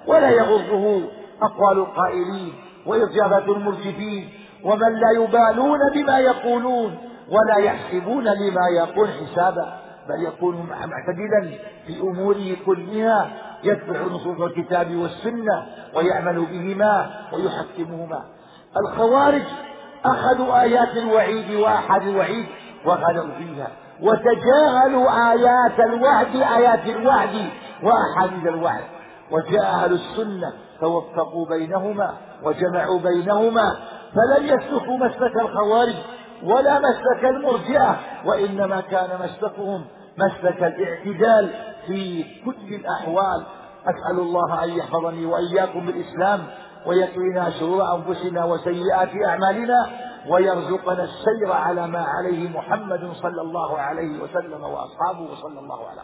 ولا يغره أقوال القائلين وإجابة المرجفين ومن لا يبالون بما يقولون ولا يحسبون لما يقول حسابا بل يكون معتدلا في أموره كلها يتبع نصوص الكتاب والسنة ويعمل بهما ويحكمهما. الخوارج أخذوا آيات الوعيد وأحد الوعيد وغلوا فيها. وتجاهلوا آيات الوعد آيات الوعد وأحاديث الوعد. أهل السنة فوفقوا بينهما وجمعوا بينهما فلم يسلكوا مسلك الخوارج ولا مسلك المرجئة وإنما كان مسلكهم مسلك الاعتدال في كل الأحوال. أسأل الله أن يحفظني وإياكم بالإسلام ويقينا شرور أنفسنا وسيئات أعمالنا. ويرزقنا السير على ما عليه محمد صلى الله عليه وسلم وأصحابه وصلى الله على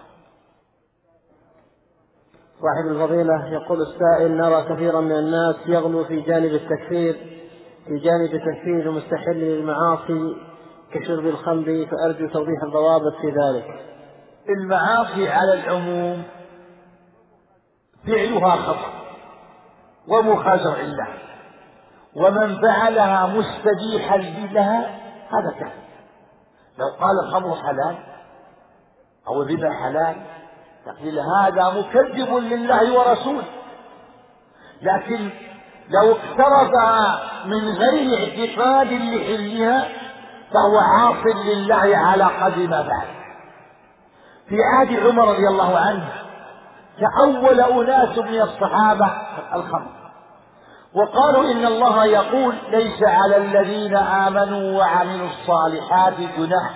صاحب الفضيلة يقول السائل نرى كثيرا من الناس يغلو في جانب التكفير في جانب تكفير المستحل للمعاصي كشرب الخمر فأرجو توضيح الضوابط في ذلك. المعاصي على العموم فعلها خطأ ومخالفة الله ومن فعلها مستبيحا لها هذا كافر لو قال الخمر حلال أو الربا حلال تقول هذا مكذب لله ورسوله. لكن لو اقترفها من غير اعتقاد لحلها فهو عاص لله على قدر ما فعل. في عهد عمر رضي الله عنه تأول أناس من الصحابة الخمر. وقالوا إن الله يقول ليس على الذين آمنوا وعملوا الصالحات جناح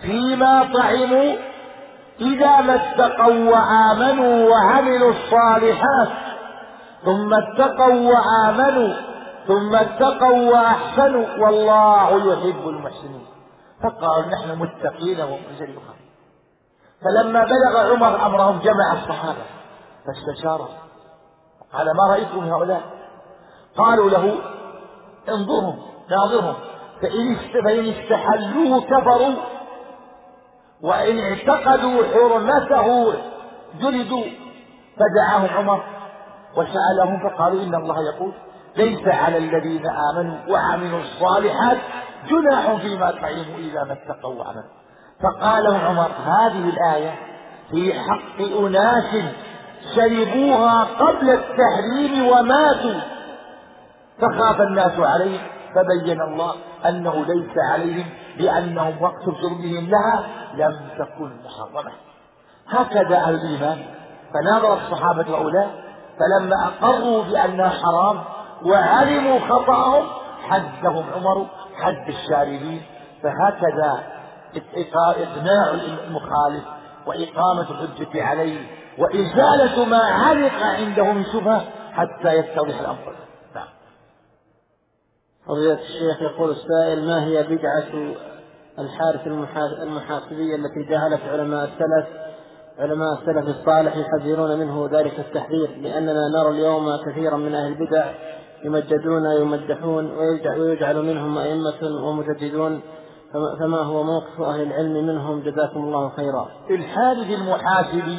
فيما طعموا إذا ما اتقوا وآمنوا وعملوا الصالحات ثم اتقوا وآمنوا ثم اتقوا وأحسنوا والله يحب المحسنين. فقالوا نحن متقين ومنزل فلما بلغ عمر أمرهم جمع الصحابة فاستشاروا قال ما رأيكم هؤلاء؟ قالوا له انظرهم ناظرهم. فإن استحلوه كفروا وإن اعتقدوا حرمته جلدوا. فدعاهم عمر وسألهم فقالوا إن الله يقول ليس على الذين آمنوا وعملوا الصالحات جناح فيما طعموا إذا ما اتقوا وعملوا. فقال عمر هذه الآية في حق أناس شربوها قبل التحريم وماتوا. فخاف الناس عليهم فبين الله أنه ليس عليهم لأنهم وقت شربهم لها لم تكن محرمة. هكذا أهل الإيمان. فناظر الصحابة هؤلاء فلما أقروا بأنها حرام وعلموا خطأهم حدهم عمر حد الشاربين. فهكذا إقناع المخالف وإقامة الحجة عليه وإزالة ما علق عنده من شبهة حتى يتضح الأمر. فضيلة الشيخ يقول السائل ما هي بدعة الحارث المحاسبية التي جهلت علماء السلف علماء السلف الصالح يحذرون منه ذلك التحذير؟ لأننا نرى اليوم كثيرا من أهل البدع يمجدون يمدحون ويجعل منهم أئمة ومجددون فما هو موقف أهل العلم منهم؟ جزاكم الله خيرا. الحارث المحاسبي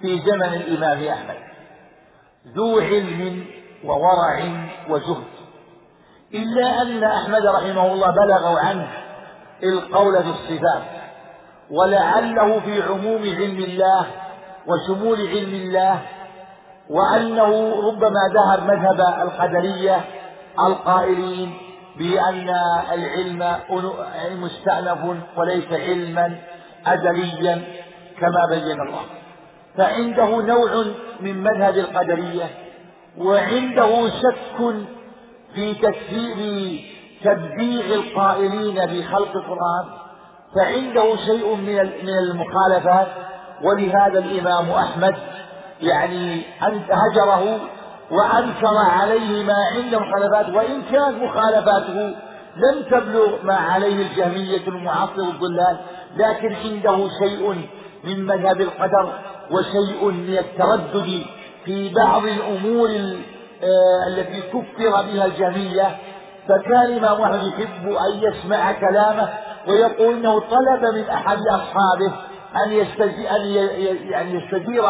في زمن الإمام أحمد ذو علم وورع وزهد. إلا أن أحمد رحمه الله بلغوا عنه القول في الصفات ولعله في عموم علم الله وشمول علم الله وأنه ربما ذهب مذهب القدرية القائلين بأن العلم مستأنف وليس علما أزليا كما بين الله. فعنده نوع من مذهب القدرية وعنده شك في تكفير تبديع القائلين بخلق القرآن فعنده شيء من من المخالفات ولهذا الإمام أحمد يعني هجره وأنكر عليه ما عنده مخالفات وإن كانت مخالفاته لم تبلغ ما عليه الجهمية المعصر الضلال لكن عنده شيء من مذهب القدر وشيء من التردد في بعض الأمور التي كفر بها الجهمية. فكان الإمام أحمد يحب أن يسمع كلامه ويقول إنه طلب من أحد أصحابه أن يستجير أن يعني يستجير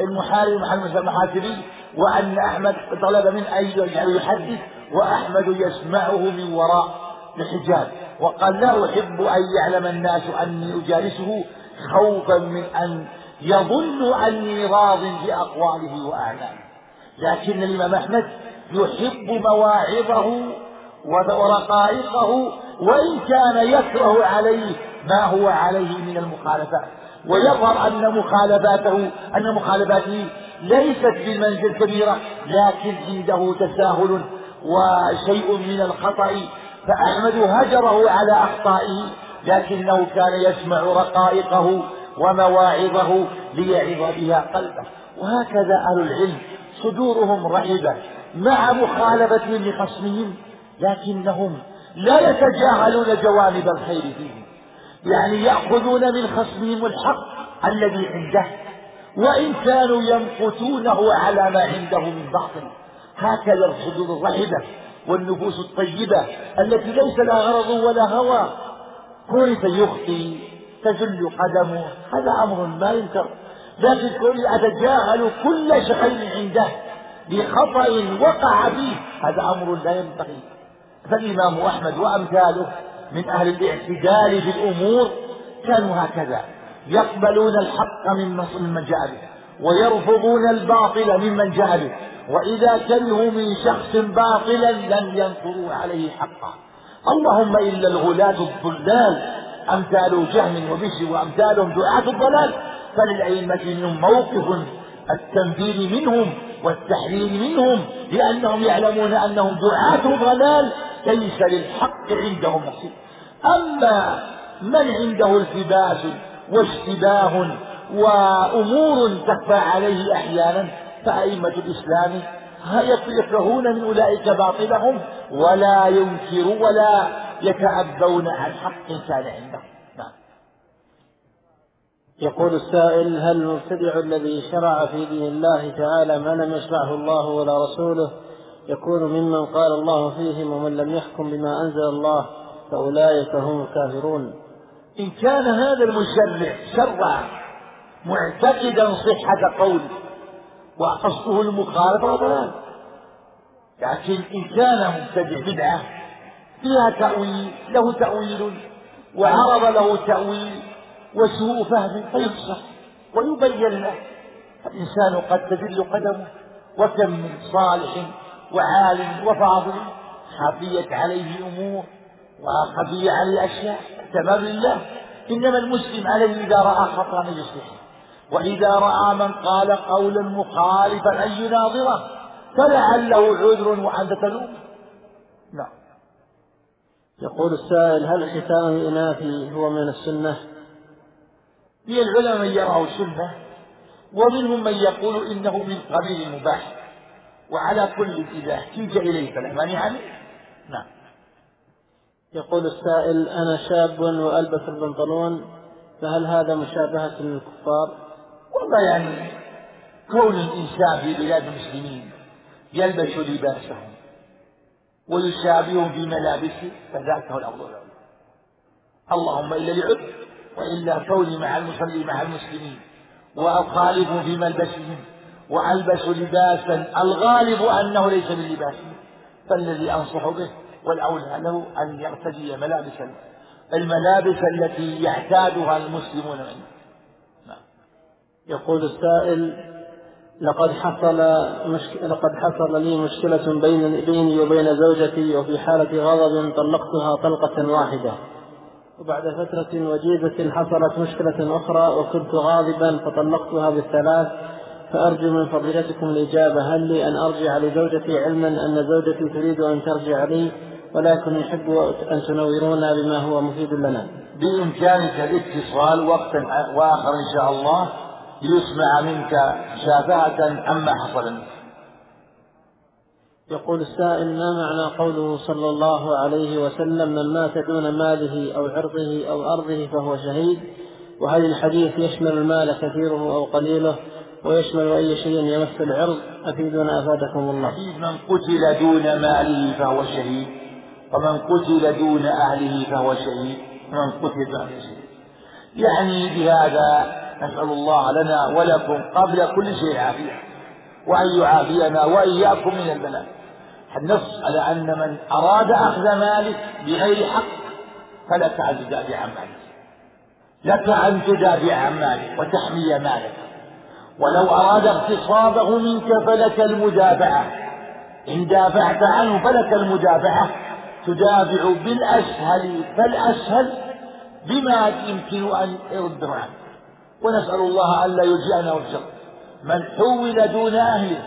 المحارب المحاسبي وأن أحمد طلب من أن يحدث وأحمد يسمعه من وراء الحجاب. وقال لا أحب أن يعلم الناس أني أجالسه خوفا من أن يظن أني راض بأقواله وأعماله. لكن الإمام أحمد يحب مواعظه ورقائقه وإن كان يكره عليه ما هو عليه من المخالفات. ويظهر أن مخالفاته أن مخالفاته ليست بالمنزل كبيرة لكن عنده تساهل وشيء من الخطأ. فأحمد هجره على أخطائه لكنه كان يسمع رقائقه ومواعظه ليعظ بها قلبه. وهكذا أهل العلم صدورهم رحبة مع مخالفتهم لخصمهم لكنهم لا يتجاهلون جوانب الخير فيهم. يعني يأخذون من خصمهم الحق الذي عنده وإن كانوا يمقتونه على ما عنده من باطل. هكذا الصدور الرحبة والنفوس الطيبة التي ليس لها غرض ولا هوى. كون سيخطي تزل قدمه؟ هذا أمر ما ينكر. لكن كون يتجاهل كل شيء عنده بخطأ وقع فيه. هذا أمر لا ينبغي. فالإمام أحمد وأمثاله من أهل الاعتدال في الأمور كانوا هكذا. يقبلون الحق ممن جاء به ويرفضون الباطل ممن جاء به. وإذا كرهوا من شخص باطلا لم ينكروا عليه حقا. اللهم إلا الغلاة الضلال. أمثال جهم وبشر وأمثالهم دعاة الضلال. فللأئمة منهم موقف التنفير منهم والتحذير منهم لأنهم يعلمون أنهم دعاة ضلال ليس للحق عندهم نصيب أما من عنده التباس واشتباه وأمور تخفى عليه أحيانا فأئمة الإسلام يكرهون من أولئك باطلهم ولا ينكروا ولا يتأبون عن حق كان عندهم. يقول السائل هل المبتدع الذي شرع في دين الله تعالى ما لم يشرعه الله ولا رسوله يكون ممن قال الله فيهم ومن لم يحكم بما أنزل الله فأولئك هم الكافرون؟ إن كان هذا المشرع شرع معتقدا صحة قول وقصده المخالفة ضلال لكن إن كان مبتدع بدعة فيها تأويل له تأويل وعرض له تأويل وسوء فهم فيفسح ويبين له. الإنسان قد تدل قدمه وكم من صالح وعالم وفاضل خفيت عليه أمور وخفي عليه أشياء تمام لله. إنما المسلم عليه إذا رأى خطأ يصلحه وإذا رأى من قال قولا مخالفا أن يناظره فلعله عذر وأنت تلوم. نعم. يقول السائل هل ختام الإناث هو من السنة؟ من العلماء من يراه سنة ومنهم من يقول إنه من قبيل المباح وعلى كل إذا احتيج إليه فلا مانع منه نعم. يقول السائل أنا شاب وألبس البنطلون فهل هذا مشابهة للكفار؟ والله يعني كون الإنسان في بلاد المسلمين يلبس لباسهم ويشابههم في ملابسه فذاك هو الأفضل. اللهم إلا لعذر. وإلا كوني مع المصلي مع المسلمين وأخالفهم في ملبسهم وألبس لباسا الغالب أنه ليس من لباسهم فالذي أنصح به والأولى له أن يرتدي ملابس الملابس التي يعتادها المسلمون منه نعم. يقول السائل لقد حصل مشك... لقد حصل لي مشكلة بين بيني وبين زوجتي وفي حالة غضب طلقتها طلقة واحدة وبعد فترة وجيزة حصلت مشكلة أخرى وكنت غاضبا فطلقتها بالثلاث فأرجو من فضيلتكم الإجابة هل لي أن أرجع لزوجتي علما أن زوجتي تريد أن ترجع لي ولكن يحب أن تنورونا بما هو مفيد لنا؟ بإمكانك الاتصال وقتا وآخر إن شاء الله ليسمع منك شافعة عما حصل. منك يقول السائل ما معنى قوله صلى الله عليه وسلم من مات دون ماله أو عرضه أو أرضه فهو شهيد؟ وهل الحديث يشمل المال كثيره أو قليله؟ ويشمل أي شيء يمس العرض؟ أفيدنا أفادكم الله. من قتل دون ماله فهو شهيد. ومن قتل دون أهله فهو شهيد. ومن قتل دون شهيد. يعني بهذا نسأل الله لنا ولكم قبل كل شيء عافية. وأن يعافينا وإياكم من البلاء. النص على أن من أراد أخذ مالك بغير حق فلك أن تدافع عن مالك. لك أن تدافع عن مالك وتحمي مالك. ولو أراد اغتصابه منك فلك المدافعة إن دافعت عنه فلك المدافعة تدافع بالأسهل فالأسهل بما يمكن أن يرده عنه. ونسأل الله ألا يجزئنا والشر من حول دون أهله.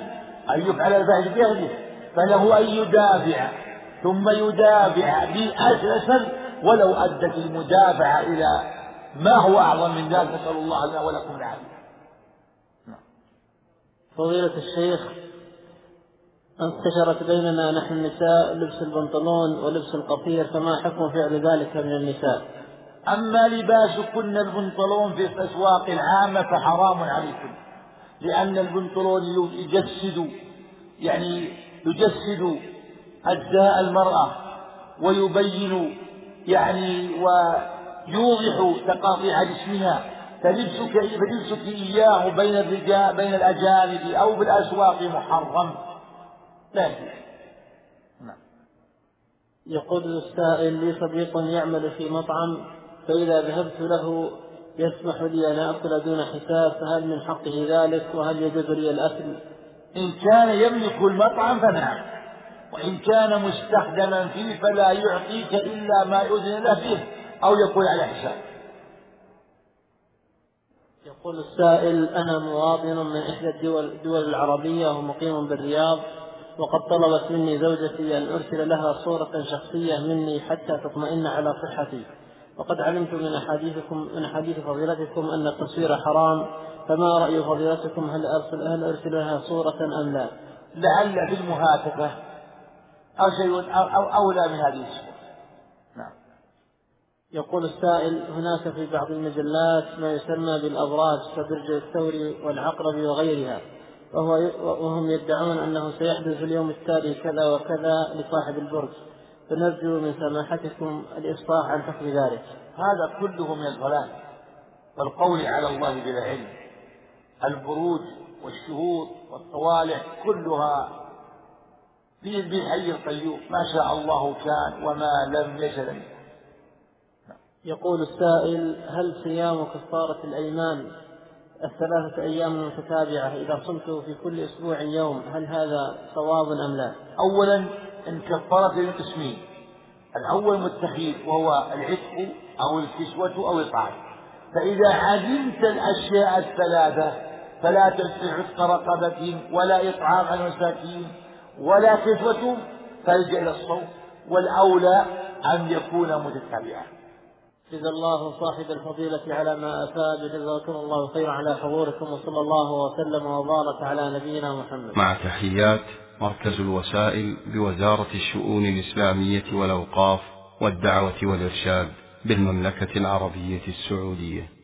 أن يفعل الفاحش بأهله. فله أن يدافع. ثم يدافع بأسهل ولو أدت المدافعة إلى ما هو أعظم من ذلك. نسأل الله لنا ولكم العافية. فضيلة الشيخ انتشرت بيننا نحن النساء لبس البنطلون ولبس القصير فما حكم فعل ذلك من النساء؟ أما لباسكن البنطلون في الأسواق العامة فحرام عليكم لأن البنطلون يجسد يعني يجسد أجزاء المرأة ويبين يعني ويوضح تقاطيع جسمها. فلبسك فلبسك إياه بين الرجال بين الأجانب أو بالأسواق محرم. لا نعم. يقول السائل لي صديق يعمل في مطعم فإذا ذهبت له يسمح لي أن آكل دون حساب فهل من حقه ذلك؟ وهل يجوز لي الأكل؟ إن كان يملك المطعم فنعم وإن كان مستخدما فيه فلا يعطيك إلا ما يؤذن له به أو يكون على حساب. يقول السائل أنا مواطن من إحدى الدول, الدول العربية ومقيم بالرياض وقد طلبت مني زوجتي أن أرسل لها صورة شخصية مني حتى تطمئن على صحتي. وقد علمت من أحاديثكم من أحاديث فضيلتكم أن التصوير حرام فما رأي فضيلتكم؟ هل أرسل هل أرسل لها صورة أم لا؟ لعل في المهاتفة أو شيء أو أولى من هذه الصورة. نعم. يقول السائل هناك في بعض المجلات ما يسمى بالأبراج كبرج الثوري والعقرب وغيرها وهو وهم يدعون أنه سيحدث في اليوم التالي كذا وكذا لصاحب البرج. فنرجو من سماحتكم الإفصاح عن حكم ذلك. هذا كله من الضلال. والقول على الله بلا علم. البروج والشهود والطوالع كلها في بالحي القيوم. ما شاء الله كان وما لم يشأ يقول السائل هل صيام كفارة الأيمان؟ الثلاثة أيام المتتابعة إذا صمت في كل أسبوع يوم هل هذا صواب أم لا؟ أولا إن كفارة للقسمين الأول متخيل وهو العتق أو الكسوة أو الإطعام فإذا علمت الأشياء الثلاثة فلا تنسى عتق رقبة ولا إطعام على المساكين ولا كسوة فالجأ إلى الصوم والأولى أن يكون متتابعا جزا الله صاحب الفضيلة على ما أفاد جزاكم الله خيرا على حضوركم وصلى الله وسلم وبارك على نبينا محمد. مع تحيات. مركز الوسائل بوزارة الشؤون الإسلامية والأوقاف والدعوة والإرشاد بالمملكة العربية السعودية.